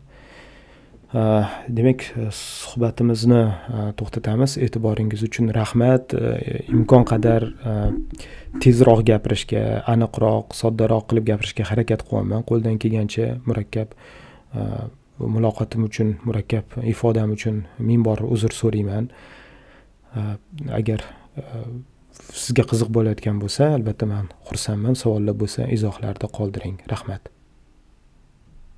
E, demak suhbatimizni to'xtatamiz. E'tiboringiz uchun rahmat. Imkon qadar tezroq gapirishga aniqroq soddaroq qilib gapirishga harakat qilyapman qo'ldan kelgancha murakkab muloqotim uchun murakkab ifodam uchun ming bor uzr so'rayman agar sizga qiziq bo'layotgan bo'lsa albatta man xursandman savollar bo'lsa izohlarda qoldiring rahmat